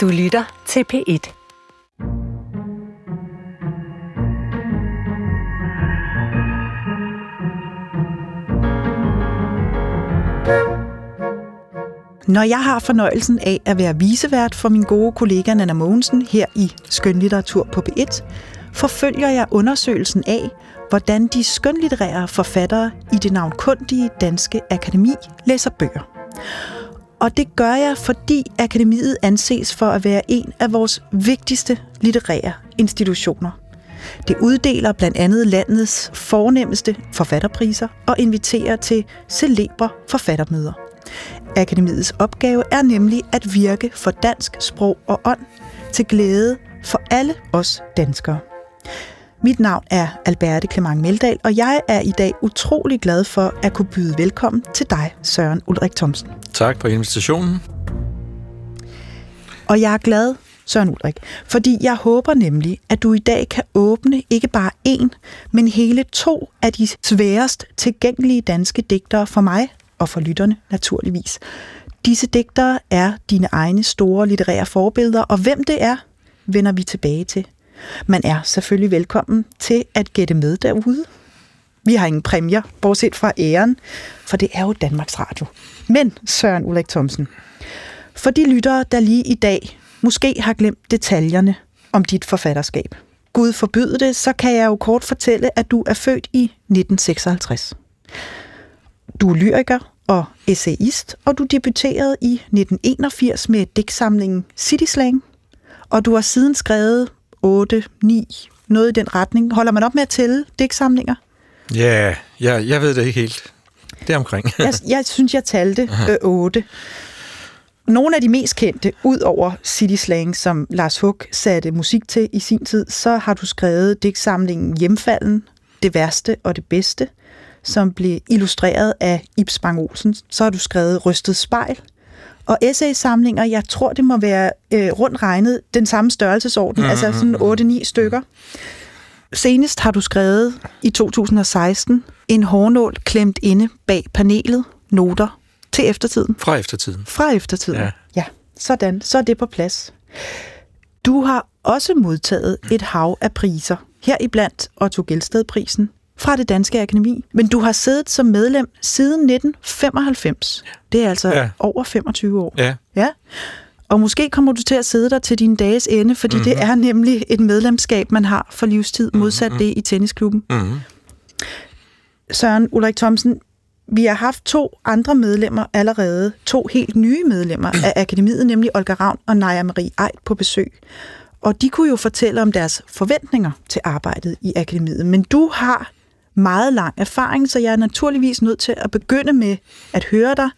Du lytter til P1. Når jeg har fornøjelsen af at være visevært for min gode kollega Nana Mogensen her i Skønlitteratur på P1, forfølger jeg undersøgelsen af, hvordan de skønlitterære forfattere i det navnkundige Danske Akademi læser bøger. Og det gør jeg, fordi akademiet anses for at være en af vores vigtigste litterære institutioner. Det uddeler blandt andet landets fornemmeste forfatterpriser og inviterer til celebre forfattermøder. Akademiets opgave er nemlig at virke for dansk sprog og ånd til glæde for alle os danskere. Mit navn er Alberte Clement Meldal, og jeg er i dag utrolig glad for at kunne byde velkommen til dig, Søren Ulrik Thomsen. Tak for invitationen. Og jeg er glad, Søren Ulrik, fordi jeg håber nemlig, at du i dag kan åbne ikke bare en, men hele to af de sværest tilgængelige danske digtere for mig og for lytterne naturligvis. Disse digtere er dine egne store litterære forbilleder, og hvem det er, vender vi tilbage til. Man er selvfølgelig velkommen til at gætte med derude. Vi har ingen præmier, bortset fra æren, for det er jo Danmarks Radio. Men Søren Ulrik Thomsen, for de lyttere, der lige i dag måske har glemt detaljerne om dit forfatterskab. Gud forbyde det, så kan jeg jo kort fortælle, at du er født i 1956. Du er lyriker og essayist, og du debuterede i 1981 med digtsamlingen City Slang, og du har siden skrevet 8, 9, noget i den retning. Holder man op med at tælle digtsamlinger? Ja, ja, jeg ved det ikke helt. Det er omkring. jeg, jeg synes, jeg talte øh, 8. Nogle af de mest kendte, ud over City Slang, som Lars Hug satte musik til i sin tid, så har du skrevet digtsamlingen Hjemfalden, Det værste og det bedste, som blev illustreret af Ibs Bang Olsen. Så har du skrevet Rystet spejl, og essaysamlinger, jeg tror, det må være øh, rundt regnet den samme størrelsesorden, mm-hmm. altså sådan 8-9 stykker. Senest har du skrevet i 2016 en hårnål klemt inde bag panelet, noter til eftertiden. Fra eftertiden. Fra eftertiden, ja. ja. Sådan, så er det på plads. Du har også modtaget et hav af priser, her iblandt Otto Gelsted-prisen, fra det Danske Akademi. Men du har siddet som medlem siden 1995. Det er altså ja. over 25 år. Ja. ja. Og måske kommer du til at sidde der til din dages ende, fordi mm-hmm. det er nemlig et medlemskab, man har for livstid, modsat mm-hmm. det i tennisklubben. Mm-hmm. Søren Ulrik Thomsen, vi har haft to andre medlemmer allerede, to helt nye medlemmer af akademiet, nemlig Olga Ravn og Naja Marie Eid på besøg. Og de kunne jo fortælle om deres forventninger til arbejdet i akademiet. Men du har meget lang erfaring, så jeg er naturligvis nødt til at begynde med at høre dig.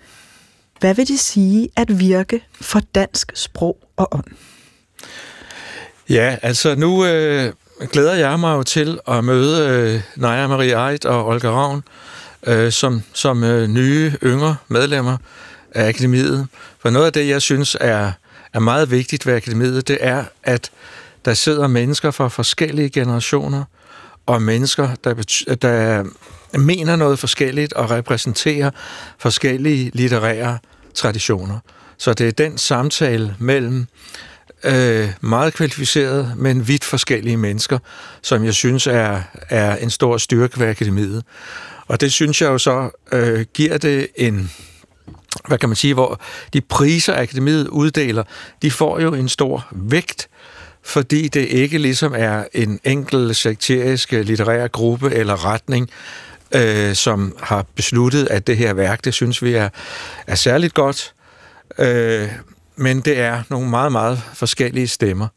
Hvad vil det sige at virke for dansk sprog og ånd? Ja, altså nu øh, glæder jeg mig jo til at møde øh, Naja Marie Eid og Olga Ravn øh, som, som øh, nye, yngre medlemmer af akademiet. For noget af det, jeg synes er, er meget vigtigt ved akademiet, det er, at der sidder mennesker fra forskellige generationer, og mennesker, der, der mener noget forskelligt og repræsenterer forskellige litterære traditioner. Så det er den samtale mellem øh, meget kvalificerede, men vidt forskellige mennesker, som jeg synes er, er en stor styrke ved akademiet. Og det synes jeg jo så øh, giver det en, hvad kan man sige, hvor de priser, akademiet uddeler, de får jo en stor vægt, fordi det ikke ligesom er en enkel sekterisk øh, litterær gruppe eller retning, øh, som har besluttet, at det her værk, det synes vi er, er særligt godt, øh, men det er nogle meget, meget forskellige stemmer.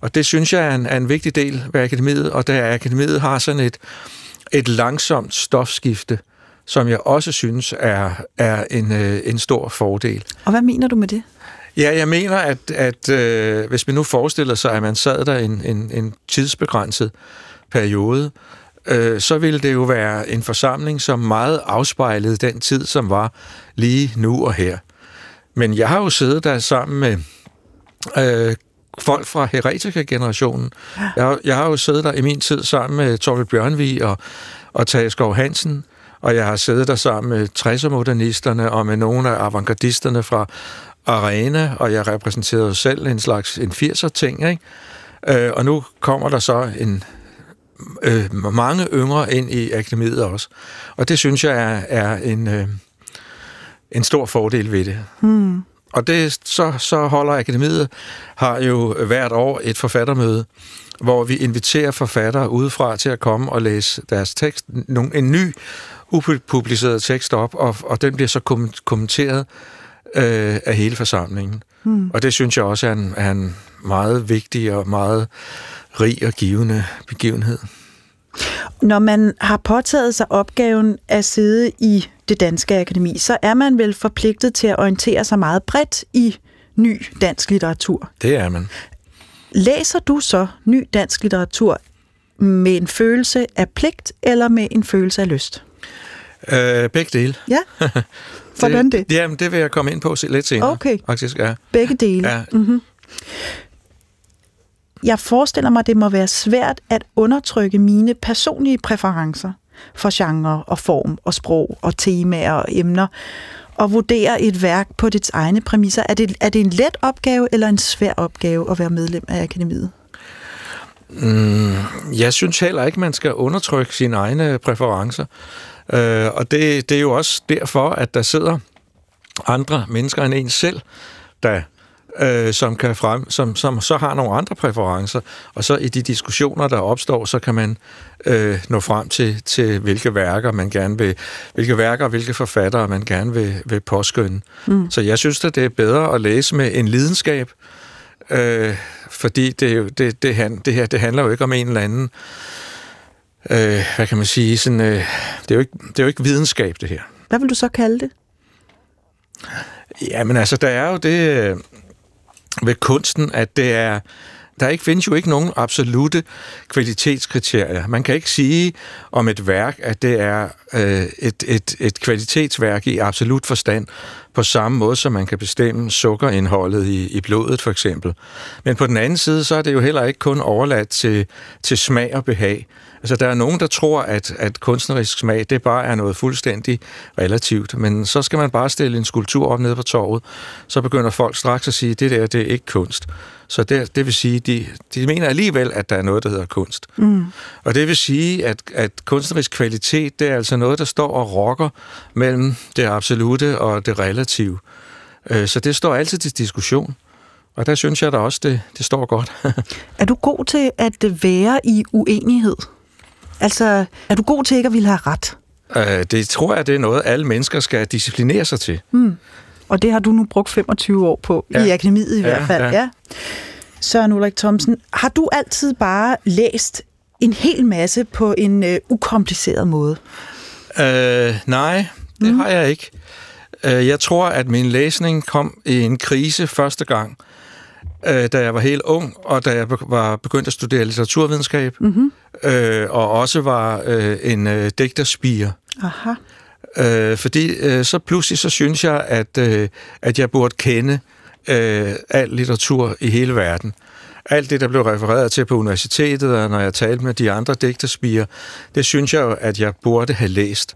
Og det synes jeg er en, er en vigtig del ved akademiet, og da akademiet har sådan et, et langsomt stofskifte, som jeg også synes er, er en, øh, en stor fordel. Og hvad mener du med det? Ja, jeg mener, at, at øh, hvis man nu forestiller sig, at man sad der en, en, en tidsbegrænset periode, øh, så ville det jo være en forsamling, som meget afspejlede den tid, som var lige nu og her. Men jeg har jo siddet der sammen med øh, folk fra heretika-generationen. Jeg, jeg har jo siddet der i min tid sammen med Torvald Bjørnvig og, og Tage Skov Hansen, og jeg har siddet der sammen med 60'er-modernisterne og med nogle af avantgardisterne fra arena, og jeg repræsenterede jo selv en slags en 80'er ting, ikke? Øh, og nu kommer der så en øh, mange yngre ind i akademiet også. Og det synes jeg er, er en, øh, en stor fordel ved det. Hmm. Og det, så, så holder akademiet, har jo hvert år et forfattermøde, hvor vi inviterer forfattere udefra til at komme og læse deres tekst, en ny upubliceret tekst op, og, og den bliver så kommenteret øh, af hele forsamlingen. Hmm. Og det synes jeg også er en, er en meget vigtig og meget rig og givende begivenhed. Når man har påtaget sig opgaven at sidde i det danske akademi, så er man vel forpligtet til at orientere sig meget bredt i ny dansk litteratur. Det er man. Læser du så ny dansk litteratur med en følelse af pligt eller med en følelse af lyst? Øh, begge dele. Ja. Hvordan det? det? Jamen, det vil jeg komme ind på lidt senere. Okay. Faktisk, ja. Begge dele. Ja. Mm-hmm. Jeg forestiller mig, det må være svært at undertrykke mine personlige præferencer for genre og form og sprog og temaer og emner, og vurdere et værk på dets egne præmisser. Er det, er det en let opgave eller en svær opgave at være medlem af akademiet? Mm, jeg synes heller ikke, man skal undertrykke sine egne præferencer. Øh, og det, det er jo også derfor, at der sidder andre mennesker end en selv, der øh, som, kan frem, som, som så har nogle andre præferencer, og så i de diskussioner, der opstår, så kan man øh, nå frem til, til hvilke værker man gerne vil, hvilke værker og hvilke forfattere man gerne vil, vil påskynde. Mm. Så jeg synes, at det er bedre at læse med en lidenskab, øh, fordi det, det, det, det her det handler jo ikke om en eller anden øh, hvad kan man sige, sådan, øh, det, er jo ikke, det er jo ikke videnskab, det her. Hvad vil du så kalde det? Jamen altså, der er jo det øh, ved kunsten, at det er, der ikke findes jo ikke nogen absolute kvalitetskriterier. Man kan ikke sige om et værk, at det er øh, et, et, et kvalitetsværk i absolut forstand, på samme måde som man kan bestemme sukkerindholdet i, i blodet for eksempel. Men på den anden side, så er det jo heller ikke kun overladt til, til smag og behag. Altså, der er nogen, der tror, at, at kunstnerisk smag, det bare er noget fuldstændig relativt. Men så skal man bare stille en skulptur op nede på torvet, så begynder folk straks at sige, at det der, det er ikke kunst. Så det, det vil sige, de, de mener alligevel, at der er noget, der hedder kunst. Mm. Og det vil sige, at, at kunstnerisk kvalitet, det er altså noget, der står og rokker mellem det absolute og det relative. Øh, så det står altid til diskussion. Og der synes jeg da også, det, det står godt. er du god til at være i uenighed? Altså, er du god til ikke at ville have ret? Øh, det tror jeg, det er noget, alle mennesker skal disciplinere sig til. Hmm. Og det har du nu brugt 25 år på, ja. i akademiet i ja, hvert fald. Ja. Ja. Søren Ulrik Thomsen, har du altid bare læst en hel masse på en uh, ukompliceret måde? Øh, nej, det mm. har jeg ikke. Øh, jeg tror, at min læsning kom i en krise første gang, øh, da jeg var helt ung, og da jeg var begyndt at studere litteraturvidenskab, mm-hmm. og også var en digterspiger. Aha. Øh, fordi øh, så pludselig så synes jeg, at, øh, at jeg burde kende øh, al litteratur i hele verden. Alt det, der blev refereret til på universitetet, og når jeg talte med de andre digterspiger, det synes jeg jo, at jeg burde have læst.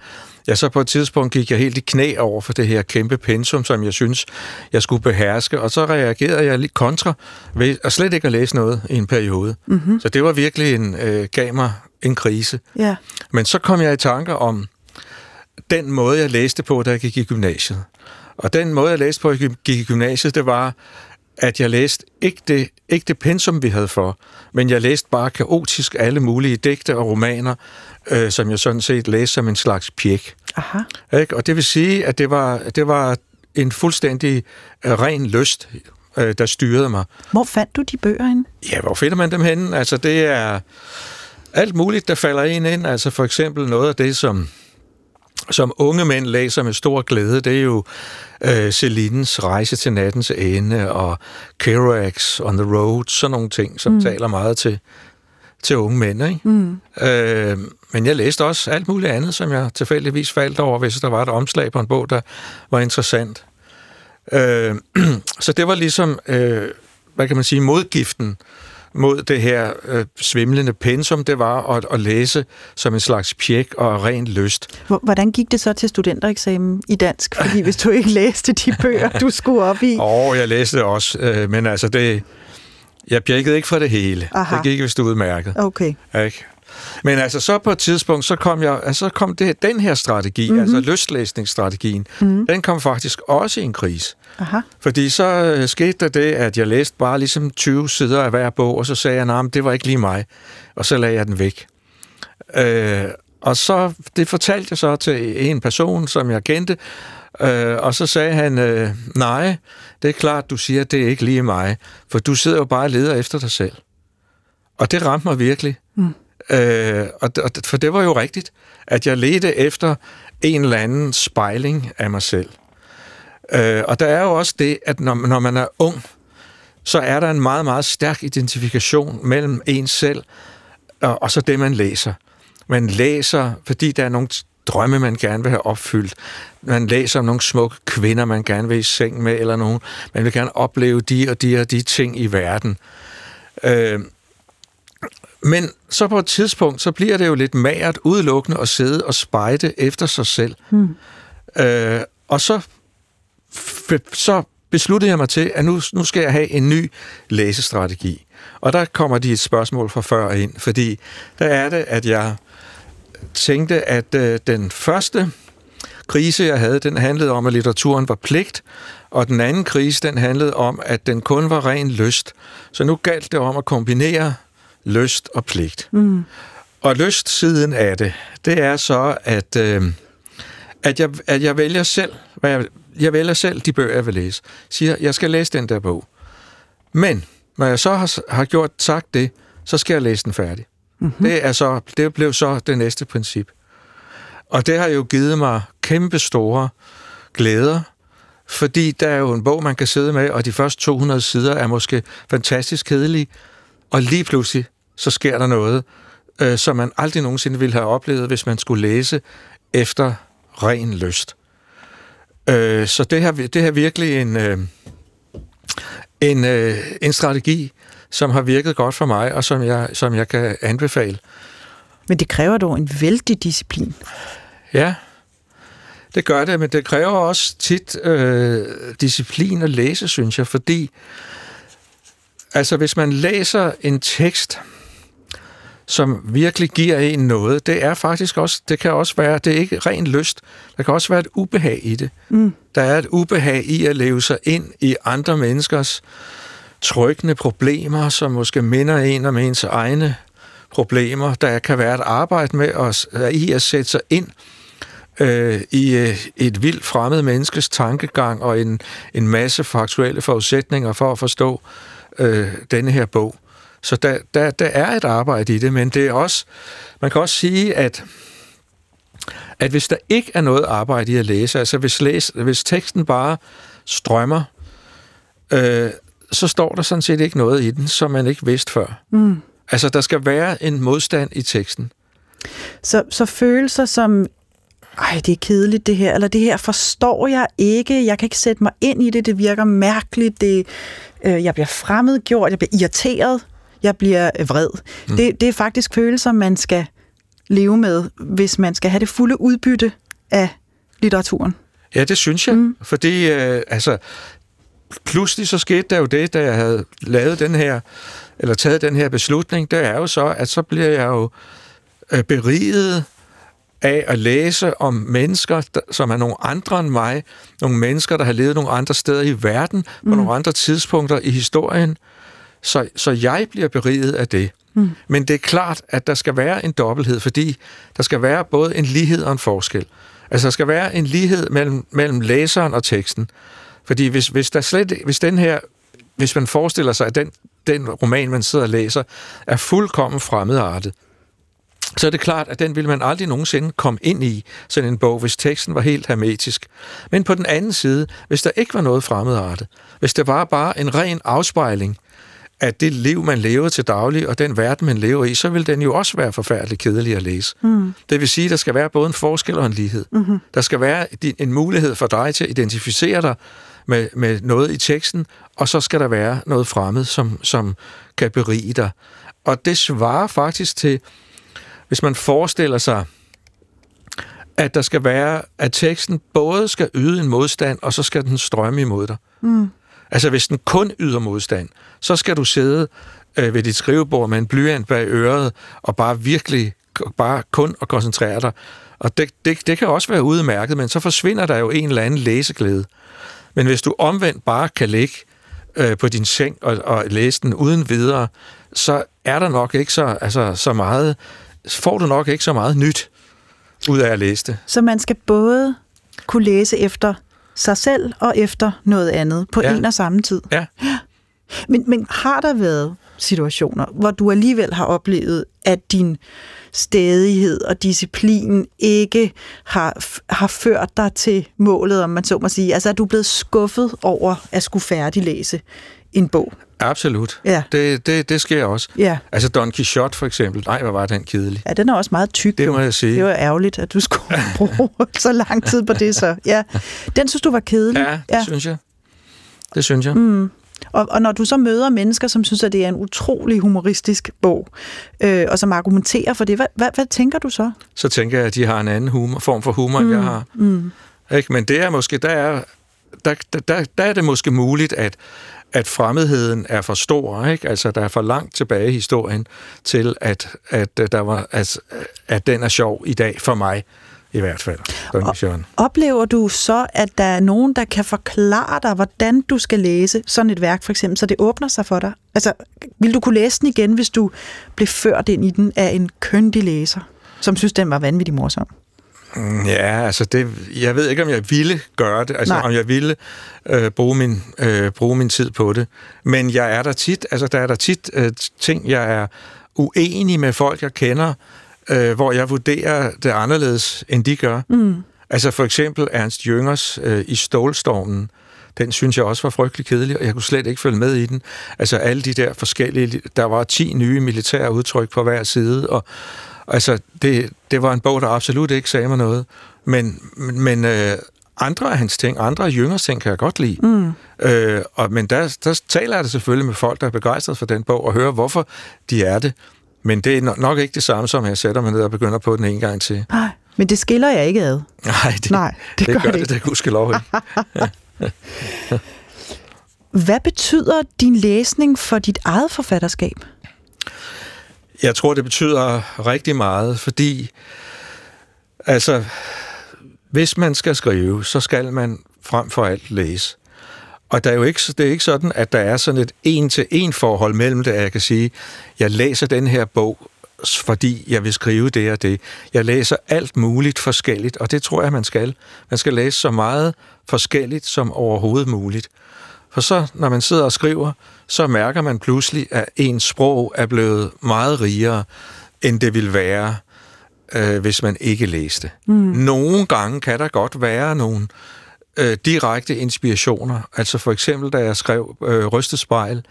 Ja, så på et tidspunkt gik jeg helt i knæ over for det her kæmpe pensum, som jeg synes, jeg skulle beherske, og så reagerede jeg lidt kontra ved at slet ikke at læse noget i en periode. Mm-hmm. Så det var virkelig en, øh, gav mig en krise. Ja. Men så kom jeg i tanker om den måde, jeg læste på, da jeg gik i gymnasiet. Og den måde, jeg læste på, jeg gik i gymnasiet, det var, at jeg læste ikke det, ikke det pensum, vi havde for, men jeg læste bare kaotisk alle mulige digte og romaner, øh, som jeg sådan set læste som en slags pjek. Aha. Ikke? Og det vil sige, at det var, det var en fuldstændig uh, ren lyst, uh, der styrede mig. Hvor fandt du de bøger hen? Ja, hvor finder man dem henne? Altså, det er alt muligt, der falder en ind. Altså, for eksempel noget af det, som som unge mænd læser med stor glæde, det er jo øh, Celines Rejse til nattens ende og Kerouacs On the Road, sådan nogle ting, som mm. taler meget til, til unge mænd. Ikke? Mm. Øh, men jeg læste også alt muligt andet, som jeg tilfældigvis faldt over, hvis der var et omslag på en bog, der var interessant. Øh, så det var ligesom, øh, hvad kan man sige, modgiften mod det her øh, svimlende pensum, det var at, at læse som en slags pjek og ren lyst. Hvordan gik det så til studentereksamen i dansk? Fordi hvis du ikke læste de bøger, du skulle op i... Åh, oh, jeg læste også, øh, men altså det... Jeg pjekkede ikke for det hele. Aha. Det gik vist udmærket. Okay. Ikke? Men altså, så på et tidspunkt, så kom, jeg, altså, så kom det, den her strategi, mm-hmm. altså lystlæsningsstrategien, mm-hmm. den kom faktisk også i en krise. Aha. Fordi så øh, skete der det, at jeg læste bare ligesom 20 sider af hver bog, og så sagde jeg, nej, det var ikke lige mig. Og så lagde jeg den væk. Øh, og så, det fortalte jeg så til en person, som jeg kendte, øh, og så sagde han, øh, nej, det er klart, du siger, det er ikke lige mig, for du sidder jo bare og leder efter dig selv. Og det ramte mig virkelig. Mm. Øh, og, og, for det var jo rigtigt, at jeg ledte efter en eller anden spejling af mig selv. Øh, og der er jo også det, at når, når man er ung, så er der en meget, meget stærk identifikation mellem en selv og, og så det, man læser. Man læser, fordi der er nogle drømme, man gerne vil have opfyldt. Man læser om nogle smukke kvinder, man gerne vil i seng med, eller nogen. Man vil gerne opleve de og de og de ting i verden. Øh, men så på et tidspunkt, så bliver det jo lidt magert udelukkende at sidde og spejde efter sig selv. Hmm. Øh, og så, så besluttede jeg mig til, at nu, nu skal jeg have en ny læsestrategi. Og der kommer de et spørgsmål fra før ind, fordi der er det, at jeg tænkte, at øh, den første krise, jeg havde, den handlede om, at litteraturen var pligt, og den anden krise, den handlede om, at den kun var ren lyst. Så nu galt det om at kombinere lyst og pligt. Mm. Og lystsiden af det, det er så, at, øh, at, jeg, at jeg vælger selv, hvad jeg, jeg vælger selv de bøger, jeg vil læse. Siger, jeg skal læse den der bog. Men når jeg så har, har gjort sagt det, så skal jeg læse den færdig. Mm-hmm. Det, er så, det blev så det næste princip. Og det har jo givet mig kæmpe store glæder, fordi der er jo en bog, man kan sidde med, og de første 200 sider er måske fantastisk kedelige, og lige pludselig, så sker der noget, øh, som man aldrig nogensinde ville have oplevet, hvis man skulle læse efter ren lyst. Øh, så det her, det her virkelig en, øh, en, øh, en strategi, som har virket godt for mig, og som jeg, som jeg kan anbefale. Men det kræver dog en vældig disciplin. Ja, det gør det, men det kræver også tit øh, disciplin at læse, synes jeg, fordi Altså, hvis man læser en tekst, som virkelig giver en noget, det er faktisk også, det kan også være, det er ikke ren lyst, der kan også være et ubehag i det. Mm. Der er et ubehag i at leve sig ind i andre menneskers trykkende problemer, som måske minder en om ens egne problemer. Der kan være et arbejde med os, i at sætte sig ind øh, i øh, et vildt fremmed menneskes tankegang og en, en masse faktuelle forudsætninger for at forstå, øh, denne her bog. Så der, der, der er et arbejde i det, men det er også, man kan også sige, at at hvis der ikke er noget arbejde i at læse, altså hvis, læs, hvis teksten bare strømmer, øh, så står der sådan set ikke noget i den, som man ikke vidste før. Mm. Altså, der skal være en modstand i teksten. Så, så følelser som, ej, det er kedeligt det her, eller det her forstår jeg ikke, jeg kan ikke sætte mig ind i det, det virker mærkeligt, det, øh, jeg bliver fremmedgjort, jeg bliver irriteret, jeg bliver øh, vred. Mm. Det, det er faktisk følelser, man skal leve med, hvis man skal have det fulde udbytte af litteraturen. Ja, det synes jeg, mm. fordi øh, altså, pludselig så skete der jo det, da jeg havde lavet den her, eller taget den her beslutning, det er jo så, at så bliver jeg jo øh, beriget af at læse om mennesker, der, som er nogle andre end mig, nogle mennesker, der har levet nogle andre steder i verden, på mm. nogle andre tidspunkter i historien, så, så jeg bliver beriget af det. Mm. Men det er klart, at der skal være en dobbelthed, fordi der skal være både en lighed og en forskel. Altså, der skal være en lighed mellem, mellem læseren og teksten. Fordi hvis, hvis, der slet, hvis den her, hvis man forestiller sig, at den, den roman, man sidder og læser, er fuldkommen fremmedartet, så er det klart, at den ville man aldrig nogensinde komme ind i, sådan en bog, hvis teksten var helt hermetisk. Men på den anden side, hvis der ikke var noget fremmedartet, hvis det var bare en ren afspejling af det liv, man lever til daglig, og den verden, man lever i, så vil den jo også være forfærdelig kedelig at læse. Mm. Det vil sige, at der skal være både en forskel og en lighed. Mm-hmm. Der skal være en mulighed for dig til at identificere dig med, med noget i teksten, og så skal der være noget fremmed, som, som kan berige dig. Og det svarer faktisk til, hvis man forestiller sig, at der skal være, at teksten både skal yde en modstand, og så skal den strømme imod dig. Mm. Altså hvis den kun yder modstand, så skal du sidde øh, ved dit skrivebord med en blyant bag øret, og bare virkelig, bare kun at koncentrere dig. Og det, det, det kan også være udmærket, men så forsvinder der jo en eller anden læseglæde. Men hvis du omvendt bare kan ligge øh, på din seng og, og læse den uden videre, så er der nok ikke så, altså, så meget, får du nok ikke så meget nyt ud af at læse det. Så man skal både kunne læse efter sig selv og efter noget andet på ja. en og samme tid. Ja. Men, men har der været situationer, hvor du alligevel har oplevet, at din stedighed og disciplin ikke har, har ført dig til målet, om man så må sige? Altså, er du blevet skuffet over at skulle færdiglæse en bog? Absolut. Ja. Det, det, det sker også. Ja. Altså Don Quixote for eksempel. Nej, hvor var den kedelig. Ja, den er også meget tyk. Det jo. må jeg sige. Det var ærgerligt, at du skulle bruge så lang tid på det så. Ja. Den synes du var kedelig? Ja, det ja. synes jeg. Det synes jeg. Mm. Og, og når du så møder mennesker, som synes, at det er en utrolig humoristisk bog, øh, og som argumenterer for det, hvad, hvad, hvad tænker du så? Så tænker jeg, at de har en anden humor, form for humor, mm. end jeg har. Mm. Ikke? Men det er måske, der er, der, der, der er det måske muligt, at, at fremmedheden er for stor, ikke? Altså, der er for langt tilbage i historien til, at, at, der var, at, at den er sjov i dag for mig i hvert fald. Og, oplever du så, at der er nogen, der kan forklare dig, hvordan du skal læse sådan et værk, for eksempel, så det åbner sig for dig? Altså, vil du kunne læse den igen, hvis du blev ført ind i den af en køndig læser, som synes, den var vanvittig morsom? Mm, ja, altså det, jeg ved ikke, om jeg ville gøre det, altså Nej. om jeg ville øh, bruge, min, øh, bruge min tid på det. Men jeg er der tit, altså der er der tit øh, ting, jeg er uenig med folk, jeg kender, øh, hvor jeg vurderer det anderledes, end de gør. Mm. Altså for eksempel Ernst Jøngers øh, i Stålstormen, den synes jeg også var frygtelig kedelig, og jeg kunne slet ikke følge med i den. Altså alle de der forskellige, der var 10 nye militære udtryk på hver side, og altså det, det var en bog, der absolut ikke sagde mig noget. Men, men øh, andre af hans ting, andre af Jøngers ting, kan jeg godt lide. Mm. Øh, og, men der, der taler jeg det selvfølgelig med folk, der er begejstret for den bog, og hører, hvorfor de er det. Men det er nok ikke det samme, som jeg sætter mig ned og begynder på den en gang til. Nej, men det skiller jeg ikke ad. Nej, det, Nej, det, det gør, gør det, det gudskelov Hvad betyder din læsning for dit eget forfatterskab? Jeg tror, det betyder rigtig meget, fordi altså, hvis man skal skrive, så skal man frem for alt læse. Og der er jo ikke, det er ikke sådan, at der er sådan et en-til-en forhold mellem det, at jeg kan sige, jeg læser den her bog, fordi jeg vil skrive det og det. Jeg læser alt muligt forskelligt, og det tror jeg, man skal. Man skal læse så meget forskelligt som overhovedet muligt. For så, når man sidder og skriver, så mærker man pludselig, at ens sprog er blevet meget rigere, end det ville være, øh, hvis man ikke læste. Mm. Nogle gange kan der godt være nogle øh, Øh, direkte inspirationer. Altså for eksempel, da jeg skrev øh, Rystespejl,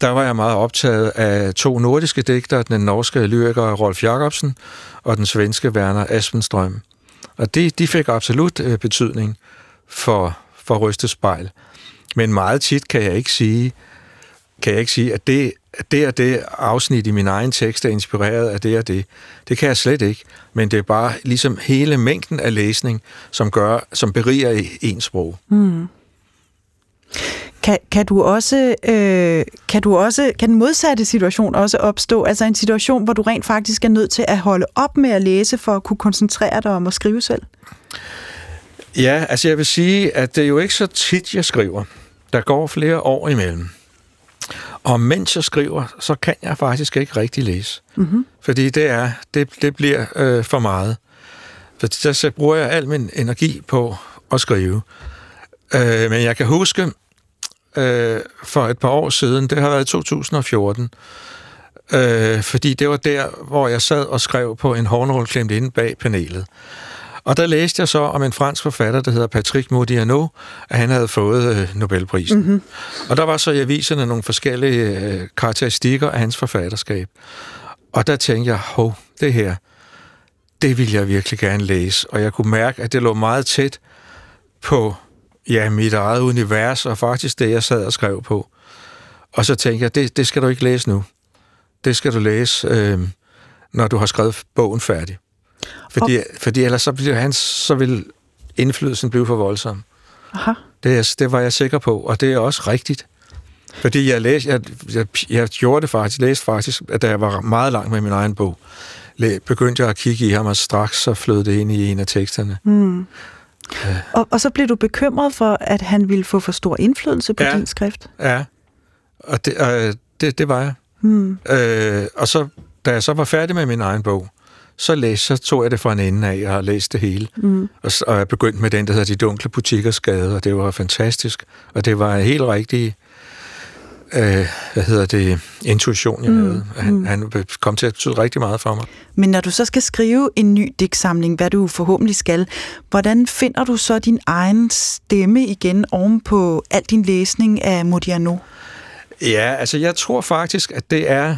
der var jeg meget optaget af to nordiske digtere, den norske lyriker Rolf Jacobsen og den svenske Werner Aspenstrøm. Og de, de fik absolut øh, betydning for, for Røstespejl. Men meget tit kan jeg ikke sige, kan jeg ikke sige, at det, det og det afsnit i min egen tekst er inspireret af det og det. Det kan jeg slet ikke, men det er bare ligesom hele mængden af læsning, som gør, som beriger i ens sprog. Mm. Kan, kan du også, øh, kan du også, kan den modsatte situation også opstå? Altså en situation, hvor du rent faktisk er nødt til at holde op med at læse, for at kunne koncentrere dig om at skrive selv? Ja, altså jeg vil sige, at det er jo ikke så tit, jeg skriver. Der går flere år imellem. Og mens jeg skriver, så kan jeg faktisk ikke rigtig læse. Mm-hmm. Fordi det er det, det bliver øh, for meget. For der så bruger jeg al min energi på at skrive. Øh, men jeg kan huske, øh, for et par år siden, det har været 2014, øh, fordi det var der, hvor jeg sad og skrev på en hornrulle klemt inde bag panelet. Og der læste jeg så om en fransk forfatter, der hedder Patrick Modiano, at han havde fået øh, Nobelprisen. Mm-hmm. Og der var så i aviserne nogle forskellige øh, karakteristikker af hans forfatterskab. Og der tænkte jeg, hov, det her, det vil jeg virkelig gerne læse. Og jeg kunne mærke, at det lå meget tæt på ja, mit eget univers, og faktisk det, jeg sad og skrev på. Og så tænkte jeg, det, det skal du ikke læse nu. Det skal du læse, øh, når du har skrevet bogen færdig. Fordi, fordi ellers så, bliver han, så vil indflydelsen blive for voldsom. Aha. Det, det var jeg sikker på, og det er også rigtigt. Fordi jeg læste, jeg, jeg, jeg gjorde det faktisk, læste faktisk, at da jeg var meget langt med min egen bog, begyndte jeg at kigge i ham, og straks så flød det ind i en af teksterne. Mm. Ja. Og, og så blev du bekymret for, at han ville få for stor indflydelse på Ja. din skrift? Ja, og det, øh, det, det var jeg. Mm. Øh, og så, da jeg så var færdig med min egen bog, så, læste, så tog jeg det fra en ende af, og har læst det hele. Mm. Og, og jeg begyndte med den, der hedder De Dunkle Butikkers Gade, og det var fantastisk. Og det var helt rigtig, øh, hvad hedder det, intuition, jeg Mm, mm. havde. Han, han kom til at betyde rigtig meget for mig. Men når du så skal skrive en ny digtsamling, hvad du forhåbentlig skal, hvordan finder du så din egen stemme igen oven på al din læsning af Modiano? Ja, altså jeg tror faktisk, at det er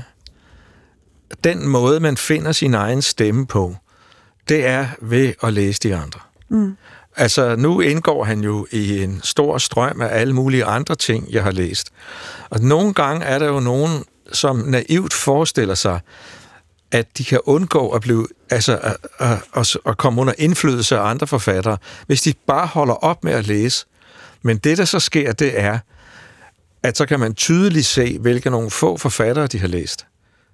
den måde, man finder sin egen stemme på. Det er ved at læse de andre. Mm. Altså, nu indgår han jo i en stor strøm af alle mulige andre ting, jeg har læst. Og nogle gange er der jo nogen, som naivt forestiller sig, at de kan undgå at blive, altså, at, at, at, at komme under indflydelse af andre forfattere, hvis de bare holder op med at læse. Men det, der så sker, det er, at så kan man tydeligt se, hvilke nogle få forfattere de har læst.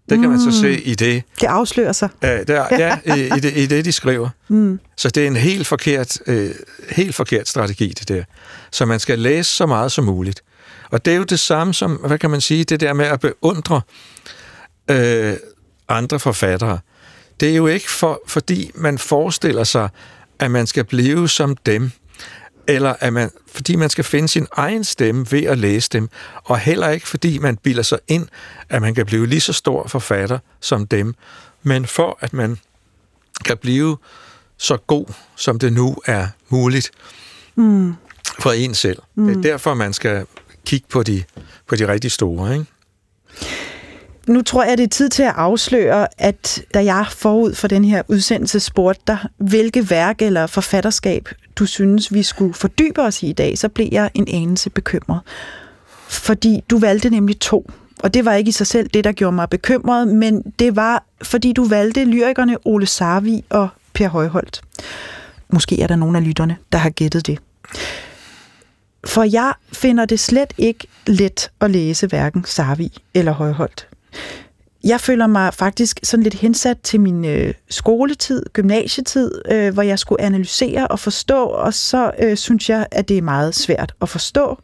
Det kan man så se i det, Det afslører sig. Ja, der, ja i, i, det, i det, de skriver. Mm. Så det er en helt forkert, øh, helt forkert strategi, det der. Så man skal læse så meget som muligt. Og det er jo det samme som, hvad kan man sige, det der med at beundre øh, andre forfattere. Det er jo ikke for, fordi man forestiller sig, at man skal blive som dem, eller at man, fordi man skal finde sin egen stemme ved at læse dem, og heller ikke fordi man bilder sig ind, at man kan blive lige så stor forfatter som dem, men for at man kan blive så god, som det nu er muligt Mm. for en selv. Mm. Det er derfor, man skal kigge på de, på de rigtig store. Ikke? Nu tror jeg, det er tid til at afsløre, at da jeg forud for den her udsendelse spurgte dig, hvilke værk eller forfatterskab du synes, vi skulle fordybe os i i dag, så blev jeg en anelse bekymret. Fordi du valgte nemlig to. Og det var ikke i sig selv det, der gjorde mig bekymret, men det var, fordi du valgte lyrikerne Ole Sarvi og Per Højholdt. Måske er der nogle af lytterne, der har gættet det. For jeg finder det slet ikke let at læse hverken Sarvi eller Højholdt. Jeg føler mig faktisk sådan lidt hensat til min øh, skoletid, gymnasietid, øh, hvor jeg skulle analysere og forstå, og så øh, synes jeg, at det er meget svært at forstå.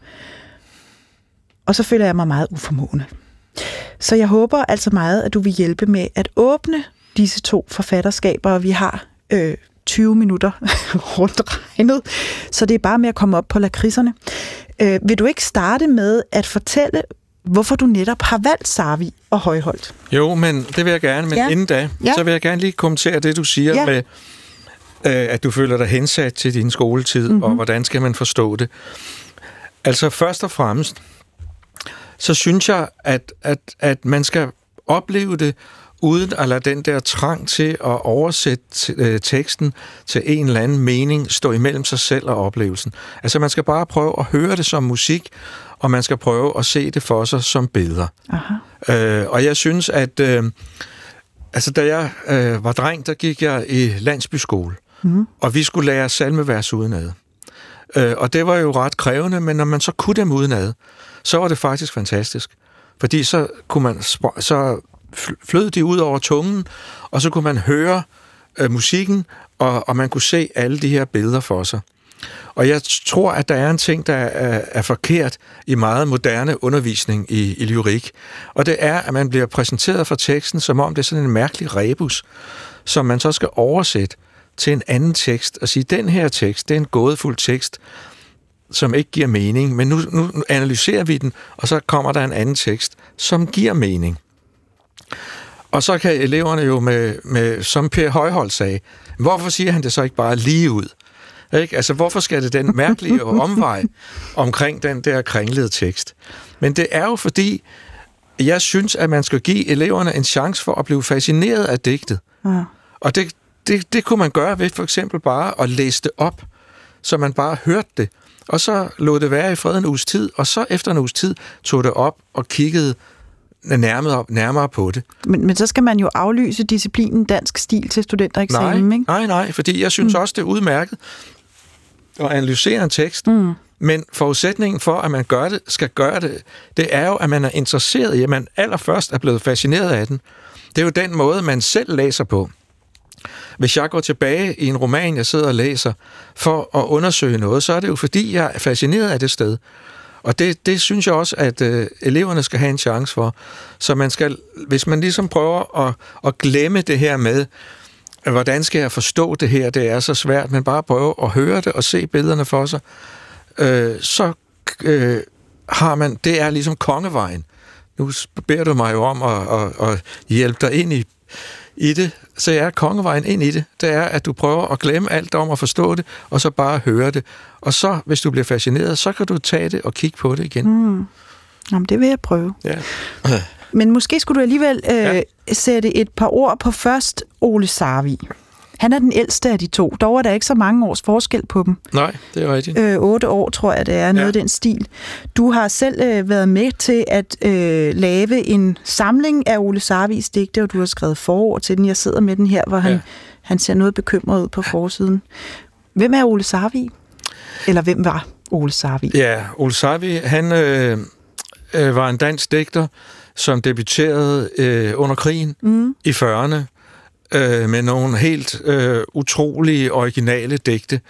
Og så føler jeg mig meget uformående. Så jeg håber altså meget, at du vil hjælpe med at åbne disse to forfatterskaber, og vi har øh, 20 minutter rundt regnet, så det er bare med at komme op på lakridserne. Øh, vil du ikke starte med at fortælle, hvorfor du netop har valgt Sarvi og Højholdt? Jo, men det vil jeg gerne. Men Ja. inden da, Ja. så vil jeg gerne lige kommentere det, du siger Ja. med, øh, at du føler dig hensat til din skoletid, Mhm. mm-hmm. og hvordan skal man forstå det. Altså først og fremmest, så synes jeg, at, at, at man skal opleve det, uden at lade den der trang til at oversætte øh, teksten til en eller anden mening stå imellem sig selv og oplevelsen. Altså man skal bare prøve at høre det som musik, og man skal prøve at se det for sig som billeder. Aha. Øh, og jeg synes, at øh, altså, da jeg øh, var dreng, der gik jeg i landsbyskole, Mhm. og vi skulle lære salmevers udenad. Øh, og det var jo ret krævende, men når man så kunne dem udenad, så var det faktisk fantastisk. Fordi så, kunne man, så fl- flød de ud over tungen, og så kunne man høre øh, musikken, og, og man kunne se alle de her billeder for sig. Og jeg tror, at der er en ting, der er, er forkert i meget moderne undervisning i, i lyrik. Og det er, at man bliver præsenteret for teksten, som om det er sådan en mærkelig rebus, som man så skal oversætte til en anden tekst, og sige, den her tekst, det er en gådefuld tekst, som ikke giver mening, men nu, nu analyserer vi den, og så kommer der en anden tekst, som giver mening. Og så kan eleverne jo med, med som Per Højhold sagde, hvorfor siger han det så ikke bare lige ud? Ikke? Altså, hvorfor skal det den mærkelige omvej omkring den der kringlede tekst? Men det er jo fordi, jeg synes, at man skal give eleverne en chance for at blive fascineret af digtet. Ja. Og det, det, det kunne man gøre ved for eksempel bare at læse det op, så man bare hørte det. Og så lod det være i fred en uges tid, og så efter en uges tid tog det op og kiggede nærmere, nærmere på det. Men, men så skal man jo aflyse disciplinen dansk stil til studentereksamen, nej, ikke? Nej, nej, fordi jeg synes mm. også, det er udmærket at analysere en tekst, mm. men forudsætningen for, at man gør det, skal gøre det, det er jo, at man er interesseret i, at man allerførst er blevet fascineret af den. Det er jo den måde, man selv læser på. Hvis jeg går tilbage i en roman, jeg sidder og læser, for at undersøge noget, så er det jo fordi, jeg er fascineret af det sted. Og det, det synes jeg også, at øh, eleverne skal have en chance for. Så man skal, hvis man ligesom prøver at, at glemme det her med, hvordan skal jeg forstå det her, det er så svært, men bare prøve at høre det og se billederne for sig, øh, så øh, har man, det er ligesom kongevejen. Nu beder du mig jo om at, at, at hjælpe dig ind i, i det, så er kongevejen ind i det, det er, at du prøver at glemme alt om at forstå det, og så bare høre det. Og så, hvis du bliver fascineret, så kan du tage det og kigge på det igen. Mm. Jamen, det vil jeg prøve. Ja. Men måske skulle du alligevel øh, ja. sætte et par ord på først Ole Sarvi. Han er den ældste af de to. Dog er der ikke så mange års forskel på dem. Nej, det er rigtigt. Øh, otte år, tror jeg, det er, noget ja. af den stil. Du har selv øh, været med til at øh, lave en samling af Ole Sarvis digte, og du har skrevet forord til den. Jeg sidder med den her, hvor han, ja. han ser noget bekymret ud på forsiden. Hvem er Ole Sarvi? Eller hvem var Ole Sarvi? Ja, Ole Sarvi, han øh, øh, var en dansk digter, som debuterede øh, under krigen mm. i 40'erne øh, med nogle helt øh, utrolige originale digte,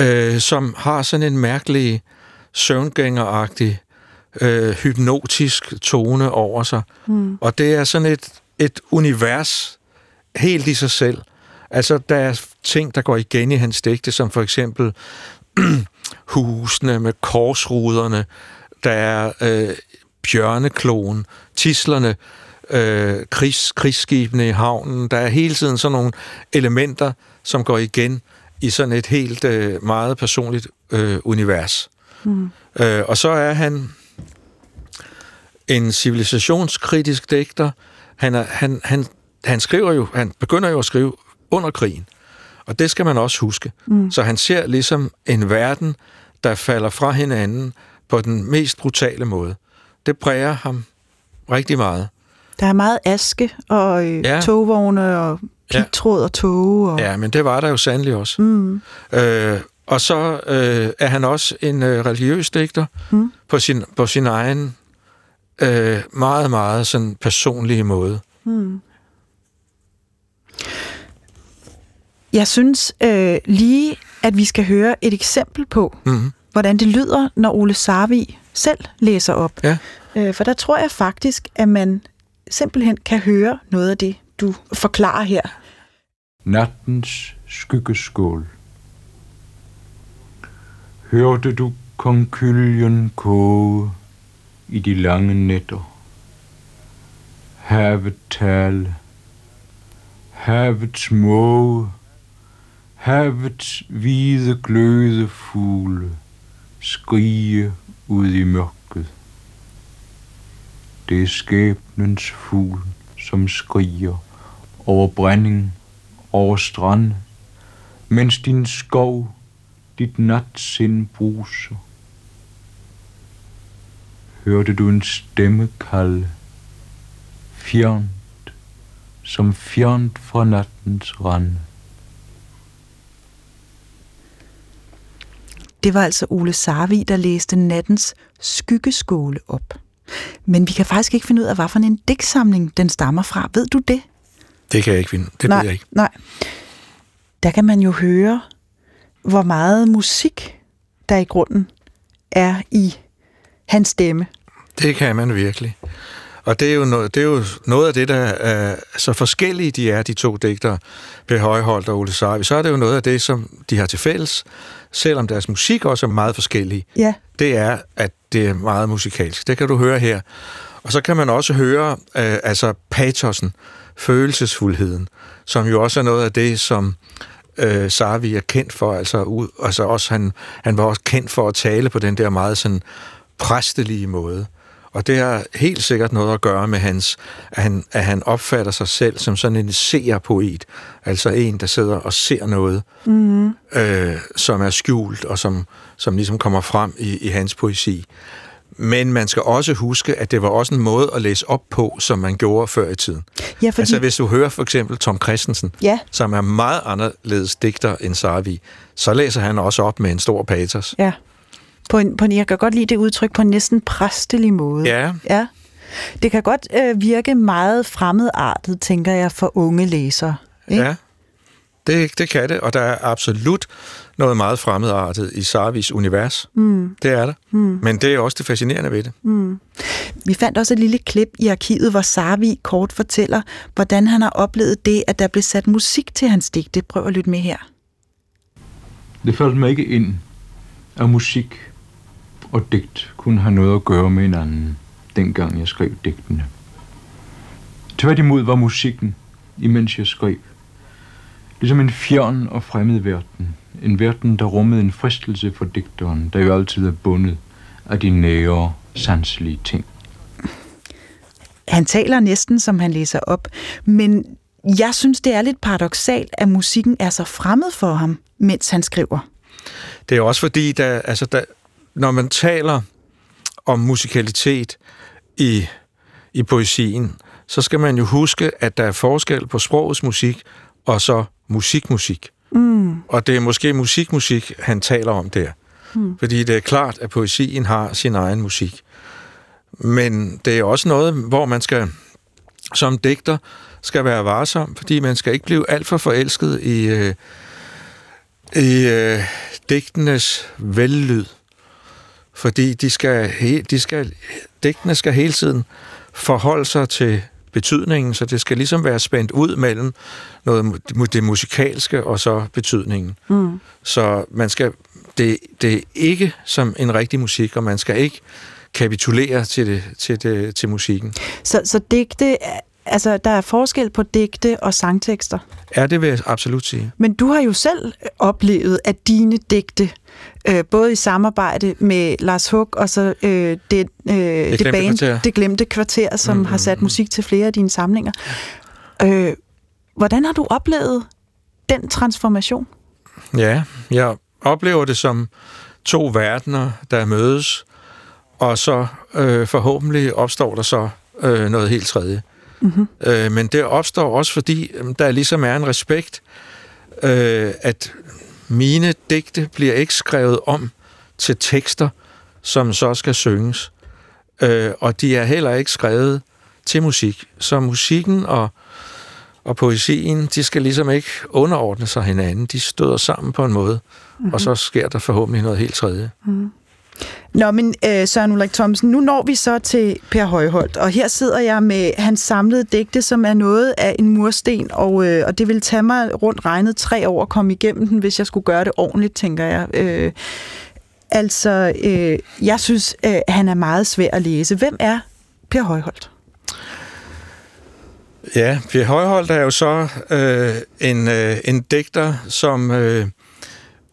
øh, som har sådan en mærkelig søvngængeragtig øh, hypnotisk tone over sig. Mm. Og det er sådan et, et univers helt i sig selv. Altså, der er ting, der går igen i hans digte, som for eksempel husene med korsruderne, der er øh, bjørnekloen, tislerne, øh, krigs, krigsskibene i havnen. Der er hele tiden sådan nogle elementer, som går igen i sådan et helt øh, meget personligt øh, univers. Mm. Øh, og så er han en civilisationskritisk digter. Han, er, han, han, han skriver jo, han begynder jo at skrive under krigen. Og det skal man også huske. Mm. Så han ser ligesom en verden, der falder fra hinanden på den mest brutale måde. Det præger ham rigtig meget. Der er meget aske og øh, ja. togvogne og pigtråd ja. og tog. Og... Ja, men det var der jo sandelig også. Mm. Øh, og så øh, er han også en øh, religiøs digter mm. på, sin, på sin egen øh, meget, meget sådan personlige måde. Mm. Jeg synes øh, lige, at vi skal høre et eksempel på, mm. hvordan det lyder, når Ole Sarvi selv læser op. Ja. Øh, for der tror jeg faktisk, at man simpelthen kan høre noget af det, du forklarer her. Nattens skyggeskål. Hørte du konkyljen koge i de lange nætter? Havet tale, havets måge, havets hvide gløde fugle skrige ud i mørket. Det er skæbnens fugl, som skriger over brænding, over strand, mens din skov, dit natsind bruser. Hørte du en stemme kalde, fjernt, som fjernt fra nattens rande. Det var altså Ole Sarvi, der læste nattens skyggeskåle op. Men vi kan faktisk ikke finde ud af, hvad for en digtsamling den stammer fra. Ved du det? Det kan jeg ikke finde. Det nej, ved jeg ikke. Nej. Der kan man jo høre, hvor meget musik der i grunden er i hans stemme. Det kan man virkelig. Og det er, jo noget, det er jo noget af det, der er så forskellige de er, de to digtere, Per Højholdt og Ole Sarvi. Så er det jo noget af det, som de har til fælles, selvom deres musik også er meget forskellig. Ja. Det er, at det er meget musikalsk. Det kan du høre her. Og så kan man også høre øh, altså patosen, følelsesfuldheden, som jo også er noget af det, som øh, Sarvi er kendt for. Altså, ud, altså også han, han var også kendt for at tale på den der meget sådan præstelige måde. Og det har helt sikkert noget at gøre med hans, at han, at han opfatter sig selv som sådan en seerpoet, altså en, der sidder og ser noget, mm. øh, som er skjult, og som, som ligesom kommer frem i, i hans poesi. Men man skal også huske, at det var også en måde at læse op på, som man gjorde før i tiden. Ja, fordi... Altså hvis du hører for eksempel Tom Christensen, Ja. som er meget anderledes digter end Sarvi, så læser han også op med en stor patos. Ja. På en, på en, jeg kan godt lide det udtryk på en næsten præstelig måde. Ja, ja. Det kan godt øh, virke meget fremmedartet, tænker jeg, for unge læsere. Ikke? ja. Det, det kan det, og der er absolut noget meget fremmedartet i Sarvis univers. Mm. Det er der. Mm. Men det er også det fascinerende ved det. Vi fandt også et lille klip i arkivet, hvor Sarvi kort fortæller, hvordan han har oplevet det, at der blev sat musik til hans digte. Prøv at lytte med her. Det faldt mig ikke ind, at musik og digt kunne have noget at gøre med hinanden, dengang jeg skrev digtene. Tværtimod var musikken, imens jeg skrev, ligesom en fjern og fremmed verden. En verden, der rummede en fristelse for digteren, der jo altid er bundet af de nære, sanselige ting. Han taler næsten, som han læser op, men jeg synes, det er lidt paradoxalt, at musikken er så fremmed for ham, mens han skriver. Det er også fordi, der, altså der, når man taler om musikalitet i, i poesien, så skal man jo huske, at der er forskel på sprogets musik og så musikmusik. Mm. Og det er måske musikmusik, han taler om der. Mm. Fordi det er klart, at poesien har sin egen musik. Men det er også noget, hvor man skal som digter skal være varsom, fordi man skal ikke blive alt for forelsket i, øh, i øh, digtenes vellyd. Fordi de skal, de skal, digtene skal hele tiden forholde sig til betydningen, så det skal ligesom være spændt ud mellem noget, det musikalske og så betydningen. Mm. Så man skal, det, det er ikke som en rigtig musik, og man skal ikke kapitulere til, det, til, det, til musikken. Så, så digte, altså der er forskel på digte og sangtekster. Er det vil jeg absolut sige. Men du har jo selv oplevet, at dine digte, øh, både i samarbejde med Lars Hug og så øh, det, øh, det, glemte band, kvarter. det glemte kvarter, som mm, har sat musik til flere af dine samlinger. Øh, hvordan har du oplevet den transformation? Ja, jeg oplever det som to verdener, der mødes, og så øh, forhåbentlig opstår der så øh, noget helt tredje. Mm-hmm. Øh, men det opstår også, fordi øh, der ligesom er en respekt, øh, at mine digte bliver ikke skrevet om til tekster, som så skal synges. Øh, og de er heller ikke skrevet til musik. Så musikken og, og poesien, de skal ligesom ikke underordne sig hinanden. De støder sammen på en måde, mm-hmm. og så sker der forhåbentlig noget helt tredje. Nå, men øh, Søren Ulrik Thomsen, nu når vi så til Per Højholdt, og her sidder jeg med hans samlede digte, som er noget af en mursten, og, øh, og det vil tage mig rundt regnet tre år at komme igennem den, hvis jeg skulle gøre det ordentligt, tænker jeg. Øh, altså, øh, jeg synes, øh, han er meget svær at læse. Hvem er Per Højholdt? Ja, Per Højholdt er jo så øh, en, øh, en digter, som øh,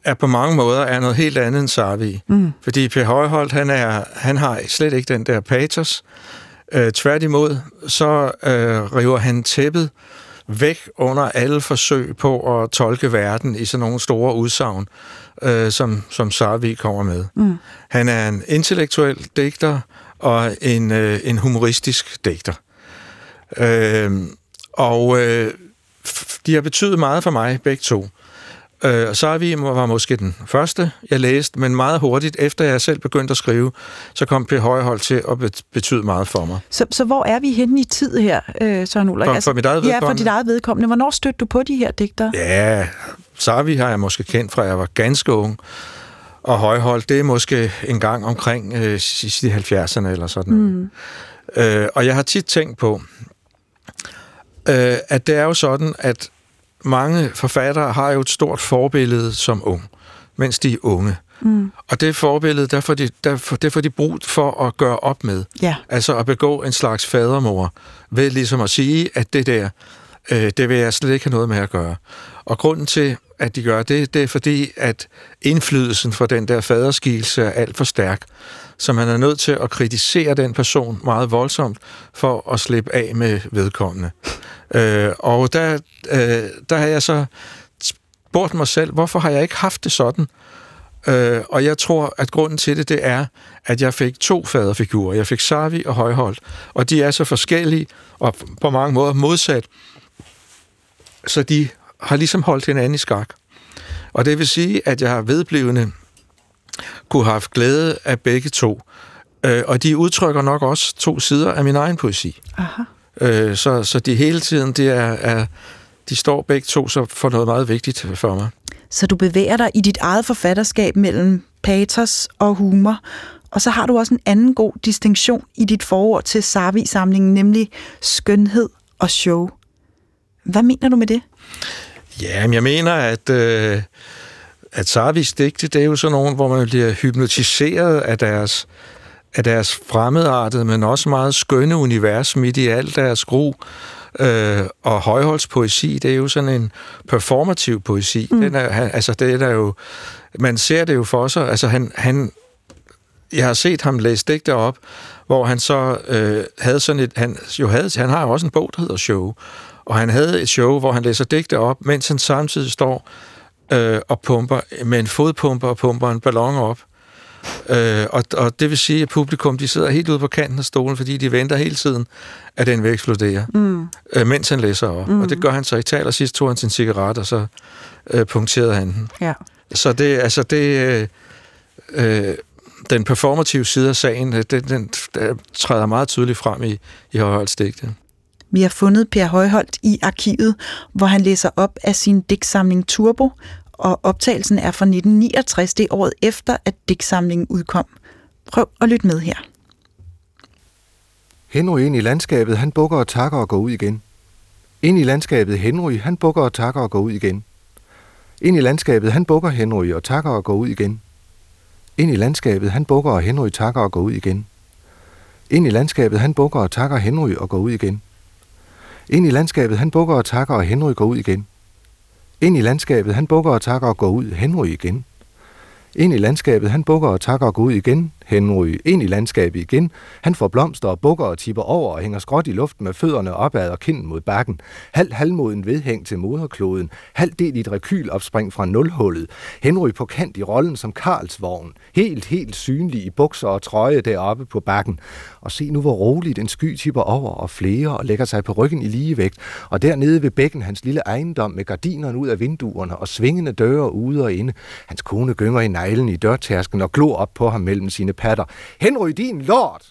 er på mange måder er noget helt andet end Sarvi. Mm. Fordi Per Højholdt, han, er, han har slet ikke den der patos. Øh, tværtimod, så øh, river han tæppet væk under alle forsøg på at tolke verden i sådan nogle store udsagn, øh, som, som Sarvi kommer med. Mm. Han er en intellektuel digter og en, øh, en humoristisk digter. Øh, og øh, de har betydet meget for mig, begge to. Øh, så vi var måske den første, jeg læste, men meget hurtigt, efter jeg selv begyndte at skrive, så kom Per Højhold til at bet- betyde meget for mig. Så, så hvor er vi henne i tid her, øh, Søren Ulrik? For- for mit eget Ja, for vedkommende? dit eget vedkommende. Hvornår stødte du på de her digter? Ja, Sarvi har jeg måske kendt fra, jeg var ganske ung. Og Højholdt, det er måske en gang omkring øh, sidst i 70'erne eller sådan noget. Mm. Øh, og jeg har tit tænkt på, øh, at det er jo sådan, at mange forfattere har jo et stort forbillede som ung, mens de er unge. Mm. Og det forbillede, der får, de, der, får, det får de brug for at gøre op med. Ja. Altså at begå en slags fadermor, ved ligesom at sige, at det der, øh, det vil jeg slet ikke have noget med at gøre. Og grunden til, at de gør det, det er fordi, at indflydelsen fra den der faderskilse er alt for stærk. Så man er nødt til at kritisere den person meget voldsomt for at slippe af med vedkommende. Øh, og der, øh, der har jeg så spurgt mig selv, hvorfor har jeg ikke haft det sådan? Øh, og jeg tror, at grunden til det, det er, at jeg fik to faderfigurer. Jeg fik Savi og Højholdt, og de er så forskellige og på mange måder modsat. Så de har ligesom holdt hinanden i skak. Og det vil sige, at jeg har vedblivende kunne have haft glæde af begge to. Øh, og de udtrykker nok også to sider af min egen poesi. Aha. Øh, så, så de hele tiden, det er, er, de står begge to så for noget meget vigtigt for mig. Så du bevæger dig i dit eget forfatterskab mellem patos og humor, og så har du også en anden god distinktion i dit forord til Sarvi-samlingen, nemlig skønhed og show. Hvad mener du med det? Ja, men jeg mener, at, øh, at Sarvis digte, det er jo sådan nogen, hvor man bliver hypnotiseret af deres, af deres fremmedartede, men også meget skønne univers midt i alt deres gro. Øh, og Højholds poesi, det er jo sådan en performativ poesi. Mm. Den er, han, altså, det er der jo, man ser det jo for sig. Altså, han, han, jeg har set ham læse digter op, hvor han så øh, havde sådan et, han, jo havde, han har jo også en bog, der hedder Show, og han havde et show, hvor han læser digte op, mens han samtidig står øh, og pumper med en fodpumper og pumper en ballon op. Øh, og, og det vil sige, at publikum de sidder helt ude på kanten af stolen, fordi de venter hele tiden, at den vil eksplodere, mm. øh, mens han læser op. Mm. Og det gør han så i tal, og sidst tog han sin cigaret, og så øh, punkterede han den. Ja. Så det, altså det, øh, øh, den performative side af sagen, øh, den, den, den træder meget tydeligt frem i, i Højholds digte. Vi har fundet Per Højholdt i arkivet, hvor han læser op af sin digtsamling Turbo, og optagelsen er fra 1969, det år året efter, at digtsamlingen udkom. Prøv at lytte med her. Henry ind i landskabet, han bukker og takker og går ud igen. Ind i landskabet Henry, han bukker og takker og går ud igen. Ind i landskabet, han bukker Henry og takker og går ud igen. Ind i landskabet, han bukker og Henry takker og går ud igen. Ind i landskabet, han bukker og takker Henry og går ud igen. Ind i landskabet, han bukker og takker, og Henry går ud igen. Ind i landskabet, han bukker og takker og går ud, Henry igen. Ind i landskabet, han bukker og takker og går ud igen, Henry. Ind i landskabet igen. Han får blomster og bukker og tipper over og hænger skråt i luften med fødderne opad og kinden mod bakken. Halv halvmoden vedhæng til moderkloden. Halv del i et rekylopspring fra nulhullet. Henry på kant i rollen som Karlsvogn. Helt, helt synlig i bukser og trøje deroppe på bakken. Og se nu, hvor roligt en sky tipper over og flere og lægger sig på ryggen i ligevægt. Og dernede ved bækken hans lille ejendom med gardinerne ud af vinduerne og svingende døre ude og inde. Hans kone gynger i neglen i dørtærsken og glor op på ham mellem sine patter. Henry, din lord!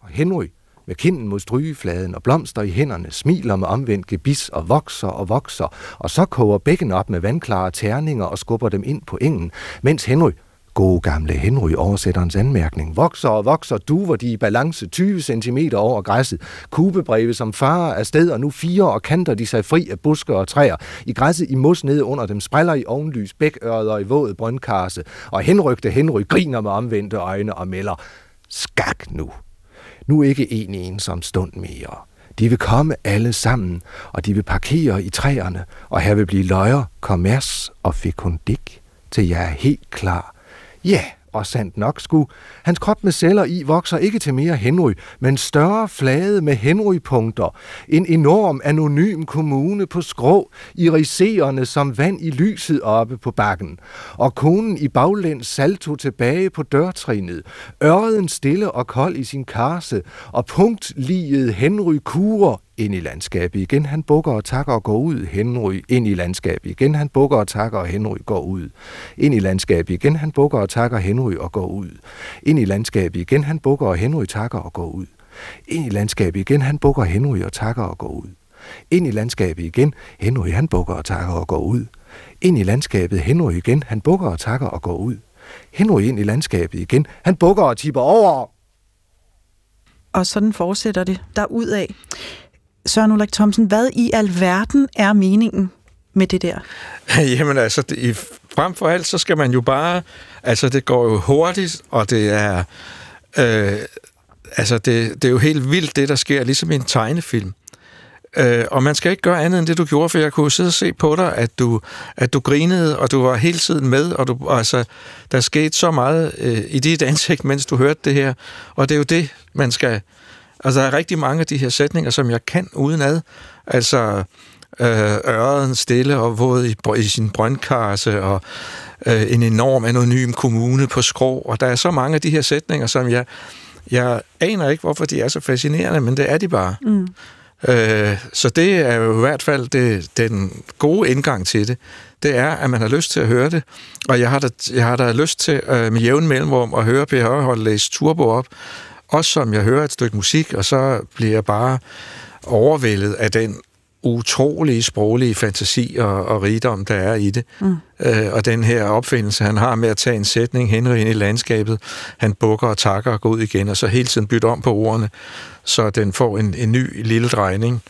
Og Henry, med kinden mod strygefladen og blomster i hænderne, smiler med omvendt gebis og vokser og vokser, og så koger bækken op med vandklare terninger og skubber dem ind på engen, mens Henry, gode gamle Henry oversætterens anmærkning, vokser og vokser, duver de i balance 20 cm over græsset, kubebreve som farer af sted, og nu fire og kanter de sig fri af buske og træer. I græsset i mos nede under dem spræller i ovenlys bækørder i våd brøndkarse, og henrygte Henry griner med omvendte øjne og melder, skak nu. Nu ikke en ensom stund mere. De vil komme alle sammen, og de vil parkere i træerne, og her vil blive løjer, kommers og fekundik, til jeg er helt klar. Ja, og sandt nok skulle. Hans krop med celler i vokser ikke til mere Henry, men større flade med Henry-punkter. En enorm anonym kommune på skrå, iriserende som vand i lyset oppe på bakken. Og konen i baglæns salto tilbage på dørtrinet. Ørden stille og kold i sin karse, og punktliget Henry kurer ind i landskabet igen. Han bukker og takker og går ud. Henry ind i landskabet igen. Han bukker og takker, og Henry går ud. Ind i landskabet igen. Han bukker og takker Henry og går ud. Ind i landskabet igen. Han bukker og Henry takker og går ud. Ind i landskabet igen. Han bukker Henry og takker og går ud. Ind i landskabet igen. Henry han bukker og takker og går ud. Ind i landskabet. Henry igen. Han bukker og takker og går ud. Henry ind i landskabet igen. Han bukker og tipper over. Og sådan fortsætter det derudad. Søren Ulrik Thomsen, hvad i alverden er meningen med det der? Jamen altså, det, i, frem for alt, så skal man jo bare... Altså, det går jo hurtigt, og det er... Øh, altså, det, det er jo helt vildt, det der sker, ligesom i en tegnefilm. Øh, og man skal ikke gøre andet end det, du gjorde, for jeg kunne sidde og se på dig, at du, at du grinede, og du var hele tiden med, og du, altså, der skete så meget øh, i dit ansigt, mens du hørte det her. Og det er jo det, man skal... Altså, der er rigtig mange af de her sætninger, som jeg kan udenad. Altså, øh, øren stille og våd i, i sin brøndkasse, og øh, en enorm anonym kommune på skrå, og der er så mange af de her sætninger, som jeg, jeg aner ikke, hvorfor de er så fascinerende, men det er de bare. Mm. Øh, så det er jo i hvert fald det, den gode indgang til det. Det er, at man har lyst til at høre det, og jeg har da, jeg har da lyst til øh, med jævn mellemrum at høre Per Højhold læse Turbo op, også som jeg hører et stykke musik, og så bliver jeg bare overvældet af den utrolige sproglige fantasi og, og rigdom, der er i det. Mm. Øh, og den her opfindelse, han har med at tage en sætning, Henry ind i landskabet, han bukker og takker og går ud igen, og så hele tiden bytte om på ordene, så den får en, en ny lille drejning,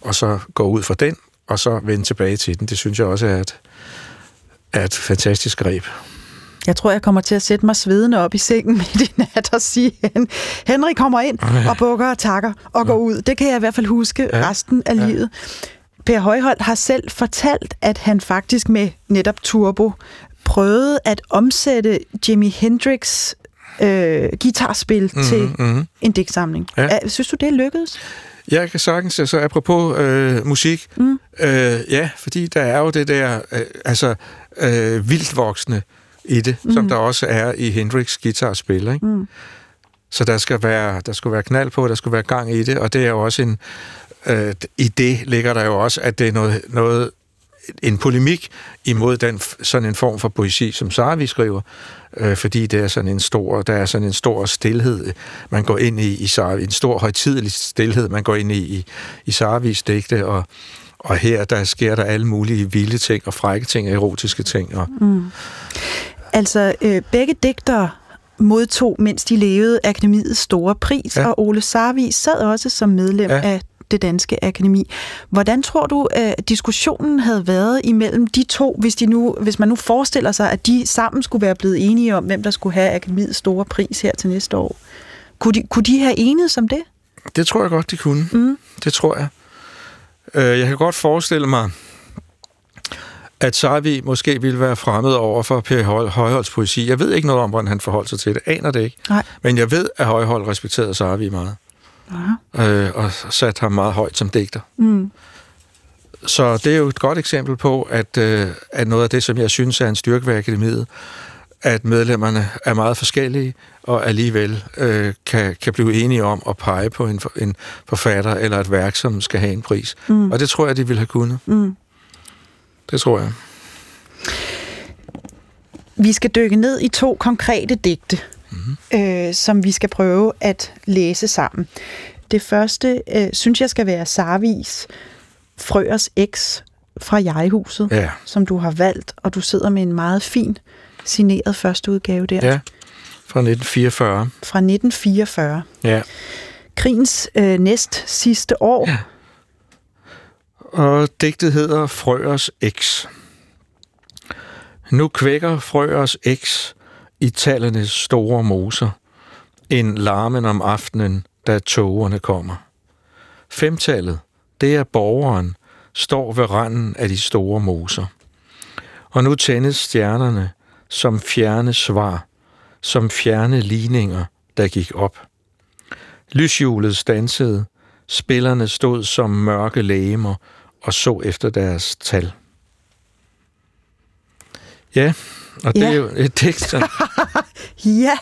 og så går ud fra den, og så vende tilbage til den. Det synes jeg også er et, er et fantastisk greb. Jeg tror, jeg kommer til at sætte mig svedende op i sengen midt i nat og sige, at Henrik kommer ind og bukker og takker og går ud. Det kan jeg i hvert fald huske ja. resten af ja. livet. Per Højholdt har selv fortalt, at han faktisk med netop Turbo prøvede at omsætte Jimi Hendrix øh, guitarspil mm-hmm, til mm-hmm. en digtsamling. Ja. Synes du, det lykkedes? Jeg kan sagtens, altså apropos øh, musik, mm. øh, ja, fordi der er jo det der, øh, altså øh, vildt voksne i det, mm. som der også er i Hendrix guitarspil, ikke? Mm. Så der skal være der skal være knald på, der skal være gang i det, og det er jo også en øh, i det ligger der jo også, at det er noget, noget en polemik imod den, sådan en form for poesi, som Saravi skriver, øh, fordi det er sådan en stor, der er sådan en stor stillhed, man går ind i, i Saravi, en stor højtidelig stillhed, man går ind i, i, i Saravis digte, og, og her, der sker der alle mulige vilde ting, og frække ting, og erotiske ting. Og... Mm. Altså, øh, begge digtere modtog, mens de levede, akademiets store pris, ja. og Ole Sarvi sad også som medlem ja. af det danske akademi. Hvordan tror du, at diskussionen havde været imellem de to, hvis, de nu, hvis man nu forestiller sig, at de sammen skulle være blevet enige om, hvem der skulle have akademiets store pris her til næste år? Kunne de, kunne de have enet som det? Det tror jeg godt, de kunne. Mm. Det tror jeg. Øh, jeg kan godt forestille mig, at Sarvi måske ville være fremmed over for Per Højholds poesi. Jeg ved ikke noget om, hvordan han forholdt sig til det. Aner det ikke. Nej. Men jeg ved, at Højhold respekterede Sarvi meget øh, og sat ham meget højt som digter. Mm. Så det er jo et godt eksempel på, at, øh, at noget af det, som jeg synes er en styrke ved akademiet, at medlemmerne er meget forskellige, og alligevel øh, kan, kan blive enige om at pege på en, en forfatter eller et værk, som skal have en pris. Mm. Og det tror jeg, de ville have kunnet. Mm. Det tror jeg. Vi skal dykke ned i to konkrete digte mm-hmm. øh, som vi skal prøve at læse sammen. Det første øh, synes jeg skal være Sarvis Frøers X fra Jeghuset, ja. som du har valgt, og du sidder med en meget fin signeret første udgave der. Ja, fra 1944. Fra 1944. Ja. Krigens øh, næst sidste år. Ja. Og digtet hedder Frøers X. Nu kvækker Frøers X i tallernes store moser, en larmen om aftenen, da togerne kommer. Femtallet, det er borgeren, står ved randen af de store moser. Og nu tændes stjernerne som fjerne svar, som fjerne ligninger, der gik op. Lyshjulet stansede, spillerne stod som mørke lægemer og så efter deres tal. Ja, og det ja. er jo et digt, som... ja.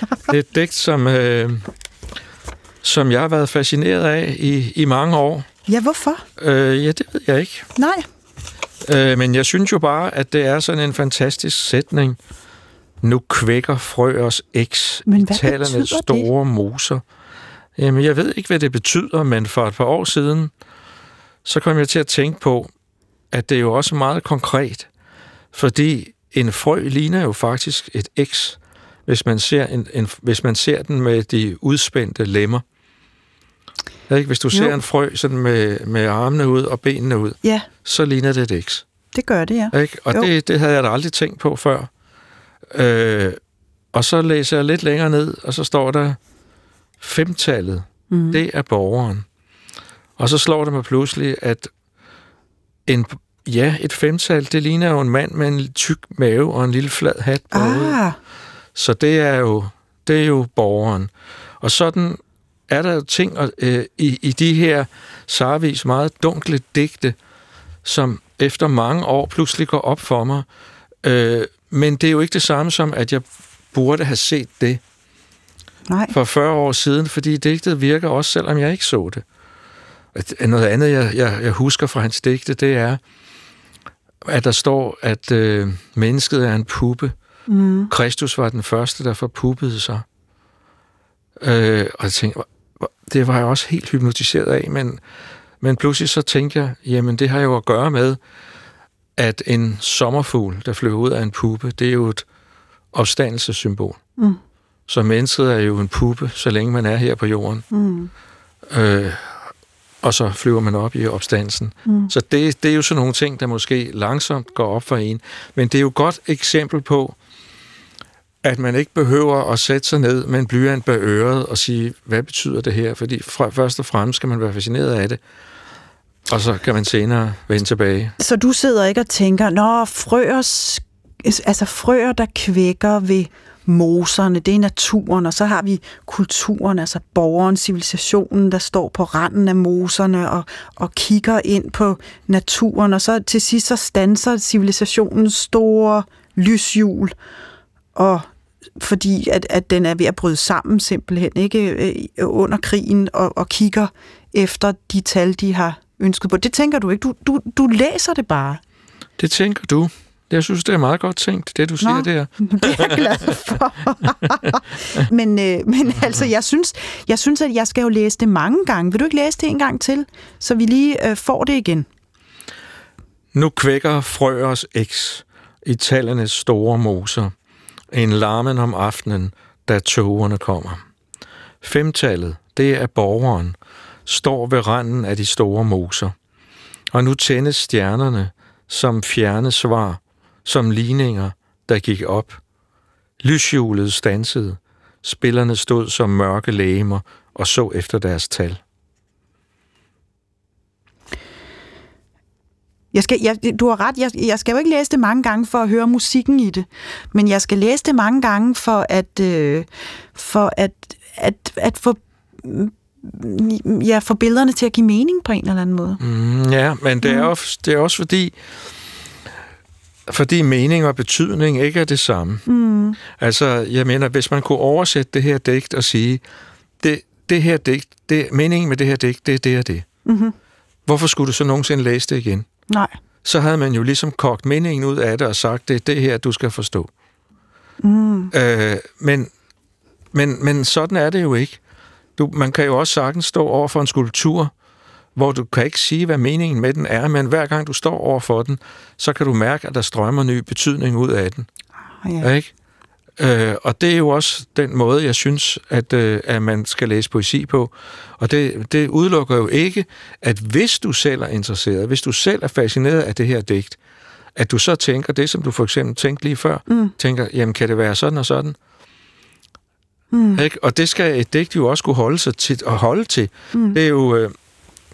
det er et digt, som, øh, som jeg har været fascineret af i, i mange år. Ja, hvorfor? Øh, ja, det ved jeg ikke. Nej. Øh, men jeg synes jo bare, at det er sådan en fantastisk sætning. Nu kvækker frøers eks men hvad talerne store det? moser. Jamen, jeg ved ikke, hvad det betyder, men for et par år siden, så kom jeg til at tænke på, at det er jo også meget konkret, fordi en frø ligner jo faktisk et X, hvis man ser, en, en, hvis man ser den med de udspændte lemmer. Ikke? Hvis du jo. ser en frø sådan med, med armene ud og benene ud, ja. så ligner det et X. Det gør det, ja. Ikke? Og det, det havde jeg da aldrig tænkt på før. Øh, og så læser jeg lidt længere ned, og så står der femtallet. Mm. Det er borgeren. Og så slår det mig pludselig, at en, ja, et femtal, det ligner jo en mand med en tyk mave og en lille flad hat på hovedet. Ah, Så det er jo, det er jo borgeren. Og sådan er der jo ting øh, i, i de her Sarvis meget dunkle digte, som efter mange år pludselig går op for mig. Øh, men det er jo ikke det samme som, at jeg burde have set det nej. for 40 år siden, fordi digtet virker også, selvom jeg ikke så det. Noget andet, jeg, jeg, jeg husker fra hans digte, det er, at der står, at øh, mennesket er en puppe. Mm. Kristus var den første, der forpuppede sig. Øh, og jeg tænkte, det var jeg også helt hypnotiseret af, men, men pludselig så tænkte jeg, jamen det har jo at gøre med, at en sommerfugl, der flyver ud af en puppe, det er jo et opstandelsessymbol. Mm. Så mennesket er jo en puppe, så længe man er her på jorden. Mm. Øh, og så flyver man op i opstandelsen. Mm. Så det, det er jo sådan nogle ting, der måske langsomt går op for en. Men det er jo et godt eksempel på, at man ikke behøver at sætte sig ned med en blyant bag øret og sige, hvad betyder det her? Fordi fra, først og fremmest skal man være fascineret af det, og så kan man senere vende tilbage. Så du sidder ikke og tænker, nå, frøers, altså frøer, der kvækker ved moserne, det er naturen, og så har vi kulturen, altså borgeren, civilisationen, der står på randen af moserne og, og kigger ind på naturen, og så til sidst så stanser civilisationens store lyshjul, og fordi at, at den er ved at bryde sammen simpelthen, ikke øh, under krigen, og, og kigger efter de tal, de har ønsket på. Det tænker du ikke. Du, du, du læser det bare. Det tænker du. Jeg synes, det er meget godt tænkt, det du siger Nå. der. Det er jeg glad for. men, øh, men altså, jeg synes, jeg synes, at jeg skal jo læse det mange gange. Vil du ikke læse det en gang til, så vi lige øh, får det igen? Nu kvækker frøers eks i tallenes store moser, en larmen om aftenen, da togerne kommer. Femtallet, det er borgeren, står ved randen af de store moser. Og nu tændes stjernerne som fjerne svar, som ligninger, der gik op. Lyshjulet stansede, spillerne stod som mørke lægemer og så efter deres tal. Jeg skal, jeg, du har ret, jeg, jeg skal jo ikke læse det mange gange for at høre musikken i det, men jeg skal læse det mange gange for at, øh, for at, at, at få, mm, ja, få billederne til at give mening på en eller anden måde. Mm, ja, men det er, også, det er også fordi, fordi mening og betydning ikke er det samme. Mm. Altså, jeg mener, hvis man kunne oversætte det her digt og sige, det, det her digt, det, meningen med det her digt, det er det og det. Mm-hmm. Hvorfor skulle du så nogensinde læse det igen? Nej. Så havde man jo ligesom kogt meningen ud af det og sagt, det er det her, du skal forstå. Mm. Øh, men, men, men sådan er det jo ikke. Du, man kan jo også sagtens stå over for en skulptur, hvor du kan ikke sige, hvad meningen med den er, men hver gang du står over for den, så kan du mærke, at der strømmer ny betydning ud af den. Ja. Ja. Ikke? Øh, og det er jo også den måde, jeg synes, at, øh, at man skal læse poesi på. Og det, det udelukker jo ikke, at hvis du selv er interesseret, hvis du selv er fascineret af det her digt, at du så tænker det, som du for eksempel tænkte lige før, Mm. tænker, jamen kan det være sådan og sådan? Mm. Ikke? Og det skal et digt jo også kunne holde sig til at holde til. Mm. Det er jo, øh,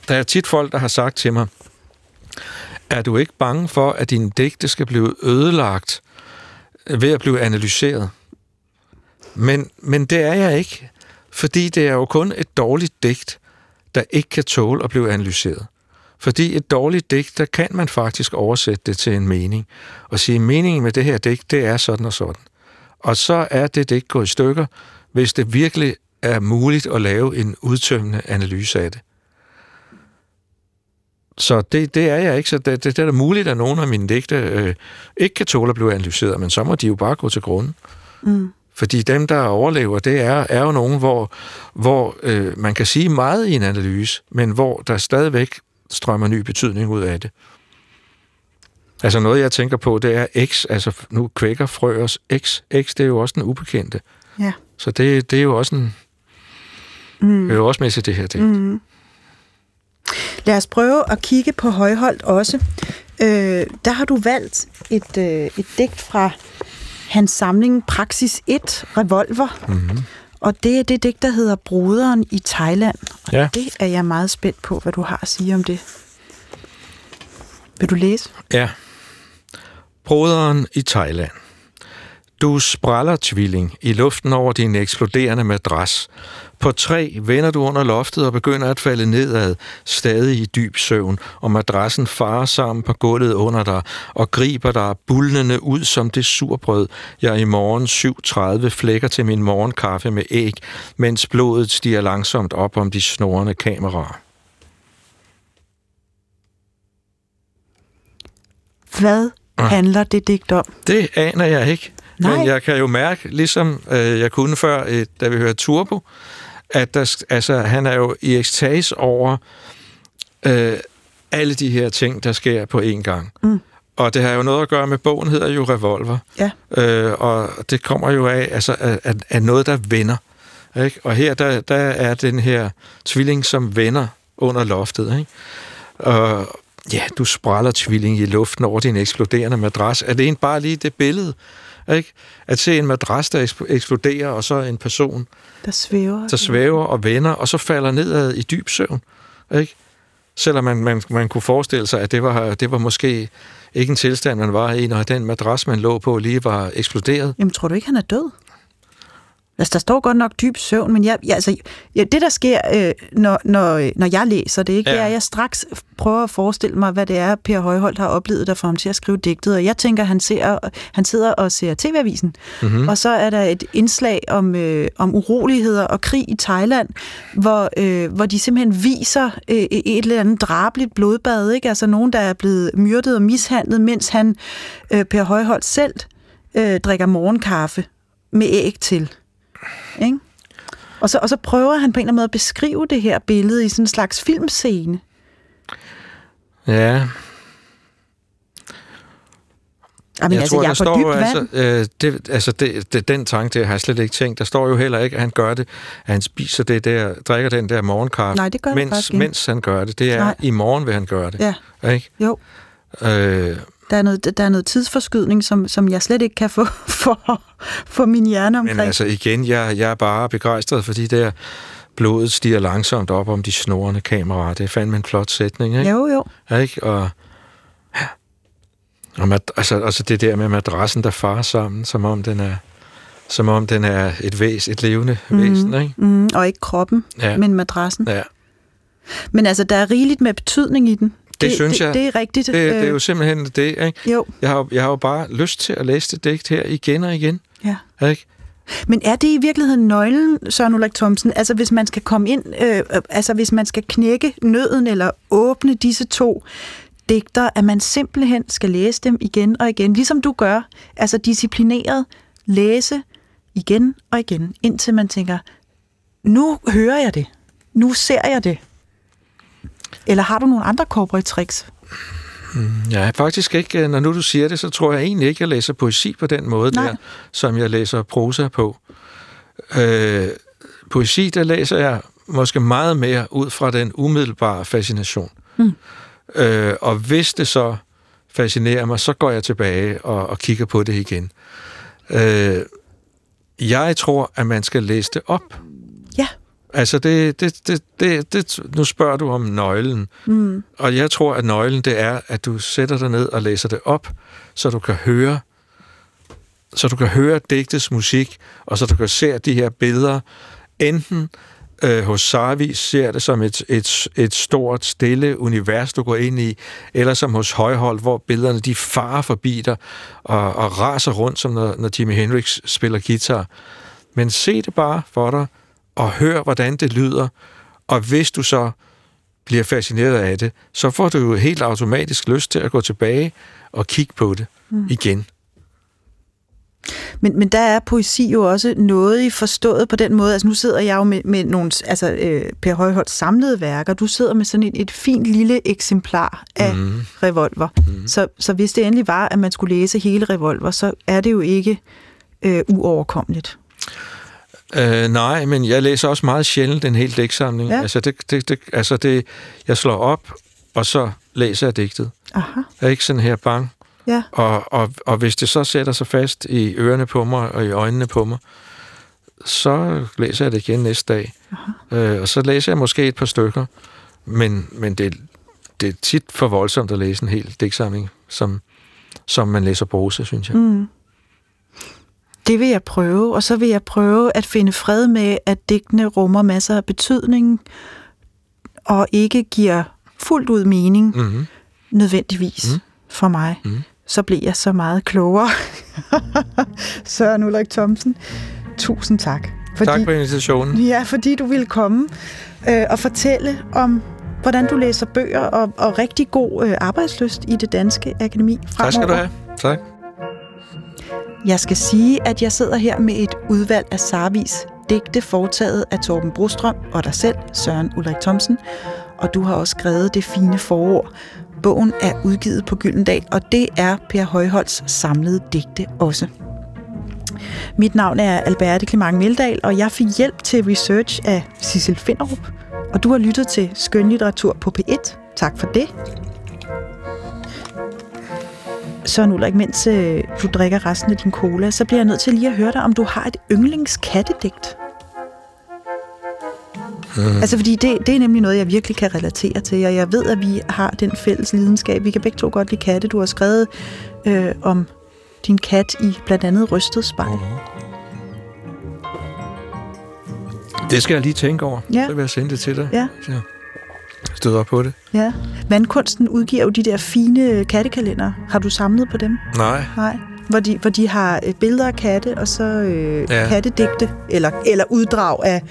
der er tit folk, der har sagt til mig, er du ikke bange for, at dine digte skal blive ødelagt ved at blive analyseret? Men, men det er jeg ikke, fordi det er jo kun et dårligt digt, der ikke kan tåle at blive analyseret. Fordi et dårligt digt, der kan man faktisk oversætte det til en mening, og sige, meningen med det her digt, det er sådan og sådan. Og så er det digt gået i stykker, hvis det virkelig er muligt at lave en udtømmende analyse af det. Så det, det er jeg ikke. Så det, det, det er da muligt, at nogle af mine digte øh, ikke kan tåle at blive analyseret, men så må de jo bare gå til grunden. Mm. Fordi dem, der overlever, det er, er jo nogen, hvor, hvor øh, man kan sige meget i en analyse, men hvor der stadigvæk strømmer ny betydning ud af det. Altså noget, jeg tænker på, det er X, altså nu kvækker frøers X. X, det er jo også den ubekendte. Ja. Så det, det er jo også en, Mm. hører også med til det her digt. Mm. Lad os prøve at kigge på Højholdt også. Øh, der har du valgt et, øh, et digt fra hans samling Praxis 1, Revolver. Mm-hmm. Og det er det digt, der hedder Broderen i Thailand. Og Ja. det er jeg meget spændt på, hvad du har at sige om det. Vil du læse? Ja. Broderen i Thailand. Du spræller tvilling i luften over din eksploderende madras. På tre vender du under loftet og begynder at falde nedad, stadig i dyb søvn, og madrassen farer sammen på gulvet under dig og griber dig bulnende ud som det surbrød, jeg i morgen 7.30 flækker til min morgenkaffe med æg, mens blodet stiger langsomt op om de snorende kameraer. Hvad handler det digt om? Det aner jeg ikke. Nej. Men jeg kan jo mærke, ligesom øh, jeg kunne før, øh, da vi hørte Turbo, at der, altså, han er jo i ekstase over øh, alle de her ting, der sker på én gang. Mm. Og det har jo noget at gøre med, bogen hedder jo Revolver. Ja. Øh, og det kommer jo af, altså, af, af noget, der vender. Ikke? Og her, der, der er den her tvilling, som vender under loftet. Ikke? Og ja, du spræller tvilling i luften over din eksploderende madras. Er det egentlig bare lige det billede? Ikke? At se en madras, der ekspl- eksploderer, og så en person, Der svæver. der svæver og vender, og så falder nedad i dyb søvn. Ikke? Selvom man, man, man kunne forestille sig, at det var, det var måske ikke en tilstand, man var i, når den madras, man lå på, lige var eksploderet. Jamen, tror du ikke, han er død? Altså, der står godt nok dyb søvn, men jeg, jeg, altså, ja, det, der sker, øh, når, når, når jeg læser det, ikke, ja. det er, at jeg straks prøver at forestille mig, hvad det er, Per Højholdt har oplevet, der får ham til at skrive digtet. Og jeg tænker, han, ser, han sidder og ser TV-avisen, mm-hmm. og så er der et indslag om, øh, om uroligheder og krig i Thailand, hvor, øh, hvor de simpelthen viser øh, et eller andet drabligt blodbad, ikke? altså nogen, der er blevet myrdet og mishandlet, mens han, øh, Per Højholdt selv, øh, drikker morgenkaffe med æg til. Ikke? Og, så, og så prøver han på en eller anden måde at beskrive det her billede i sådan en slags filmscene. Ja, Jamen, jeg altså, tror, jeg der er står altså, øh, det, altså det, det, den tanke, det har jeg slet ikke tænkt. Der står jo heller ikke, at han gør det, at han spiser det der, drikker den der morgenkaffe, Nej, det gør mens, ikke. mens han gør det. Det er, Nej. i morgen vil han gøre det. Ja, Ikke? jo. Øh, Der er noget, der er noget tidsforskydning, som, som jeg slet ikke kan få for, for min hjerne omkring. men altså igen, jeg, jeg er bare begejstret for de der blodet stiger langsomt op om de snorende kameraer. Det er fandme en flot sætning, ikke? Jo, jo. Ja, ikke? Og, og mad, altså, altså det der med madrassen, der farer sammen, som om den er, som om den er et, væs, et levende mm. væsen, ikke? Mm, og ikke kroppen, Ja. men madrassen. Ja. Men altså, der er rigeligt med betydning i den. Det synes det, jeg. Det er rigtigt. Det, det er Øh, jo simpelthen det, ikke? Jo, Jeg har, jeg har jo bare lyst til at læse det digt her igen og igen, ja. ikke? Men er det i virkeligheden nøglen, Søren Ulrik Thomsen? Altså hvis man skal komme ind, øh, altså hvis man skal knække nøden eller åbne disse to digter, at man simpelthen skal læse dem igen og igen, ligesom du gør, altså disciplineret læse igen og igen, indtil man tænker, nu hører jeg det, nu ser jeg det. Eller har du nogle andre corporate tricks? Ja, faktisk ikke. øh, Når nu du siger det, så tror jeg egentlig ikke, jeg læser poesi på den måde Nej. der, som jeg læser prosa på. Øh, poesi, der læser jeg måske meget mere ud fra den umiddelbare fascination. Mm. Øh, og hvis det så fascinerer mig, så går jeg tilbage og, og kigger på det igen. Øh, jeg tror, at man skal læse det op. Altså, det, det, det, det, det, nu spørger du om nøglen. Mm. Og jeg tror, at nøglen det er, at du sætter dig ned og læser det op, så du kan høre så du kan høre digtets musik, og så du kan se de her billeder, enten øh, hos Sarvi ser det som et, et, et stort, stille univers, du går ind i, eller som hos Højhold, hvor billederne de farer forbi dig og, og raser rundt, som når, når Jimi Hendrix spiller guitar. Men se det bare for dig, og hør, hvordan det lyder, og hvis du så bliver fascineret af det, så får du jo helt automatisk lyst til at gå tilbage og kigge på det mm. igen. Men, men der er poesi jo også noget i forstået på den måde. Altså nu sidder jeg jo med, med nogle, altså øh, Per Højholds samlede værker. Du sidder med sådan et, et fint lille eksemplar af mm. Revolver. Mm. Så, så hvis det endelig var, at man skulle læse hele Revolver, så er det jo ikke øh, uoverkommeligt. Øh, nej, men jeg læser også meget sjældent en hel digtsamling. Ja. Altså, det, det, det, altså det, jeg slår op, og så læser jeg digtet. Aha, Jeg er ikke sådan her bang. ja. Og, og, og hvis det så sætter sig fast i ørerne på mig og i øjnene på mig, så læser jeg det igen næste dag. Øh, og så læser jeg måske et par stykker, men, men det, det er tit for voldsomt at læse en hel digtsamling, som, som man læser prosa, synes jeg. Mm. Det vil jeg prøve, og så vil jeg prøve at finde fred med, at digtene rummer masser af betydning, og ikke giver fuldt ud mening, Mm-hmm. nødvendigvis, Mm. for mig. Mm. Så blev jeg så meget klogere. Søren Ulrik Thomsen, tusind tak. Fordi, Tak for invitationen. Ja, fordi du ville komme øh, og fortælle om, hvordan du læser bøger og, og rigtig god øh, arbejdsløst i det danske akademi fremover. Tak skal du have. Tak. Jeg skal sige, at jeg sidder her med et udvalg af Sarvis digte foretaget af Torben Brostrøm og dig selv, Søren Ulrik Thomsen, og du har også skrevet det fine forord. Bogen er udgivet på Gyldendal, og det er Per Højholds samlede digte også. Mit navn er Alberte Clement Meldal, og jeg fik hjælp til research af Sissel Finderup, og du har lyttet til Skønlitteratur på P1. Tak for det. Søren Ulrik, mens øh, du drikker resten af din cola, så bliver jeg nødt til lige at høre dig, om du har et yndlingskattedigt. Mm. Altså, fordi det, det er nemlig noget, jeg virkelig kan relatere til, og jeg ved, at vi har den fælles lidenskab. Vi kan begge to godt lide katte. Du har skrevet øh, om din kat i blandt andet Rystet Spejl. Mm. Det skal jeg lige tænke over. Ja. Så vil jeg sende det til dig. Ja. Så støder på det. Ja. Vandkunsten udgiver jo de der fine kattekalender. Har du samlet på dem? Nej. Nej. Hvor de, hvor de har øh, billeder af katte, og så øh, ja. Kattedigte, eller, eller uddrag af,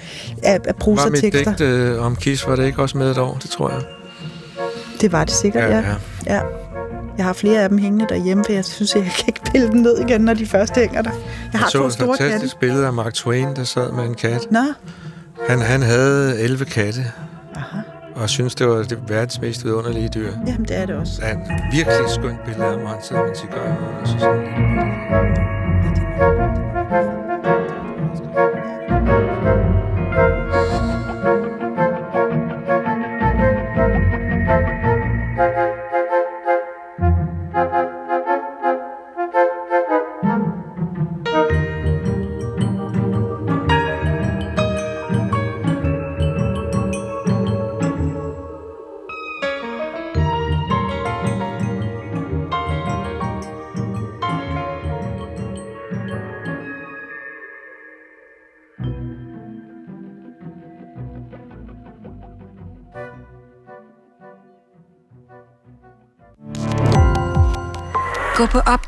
af, af Var mit prosatekster. digt øh, om Kis, var det ikke også med et år? Det tror jeg. Det var det sikkert, ja. ja. ja. Jeg har flere af dem hængende derhjemme, for jeg synes, jeg kan ikke pille dem ned igen, når de først hænger der. Jeg har Jeg to store katte. fantastisk billede af Mark Twain, der sad med en kat. Nå, Han, han havde 11 katte, aha. Og synes det var det verdens mest vidunderlige dyr. Jamen, det er det også. Der er en virkelig skønt billede af hvor han sidder med en cigar og så sådan. Gå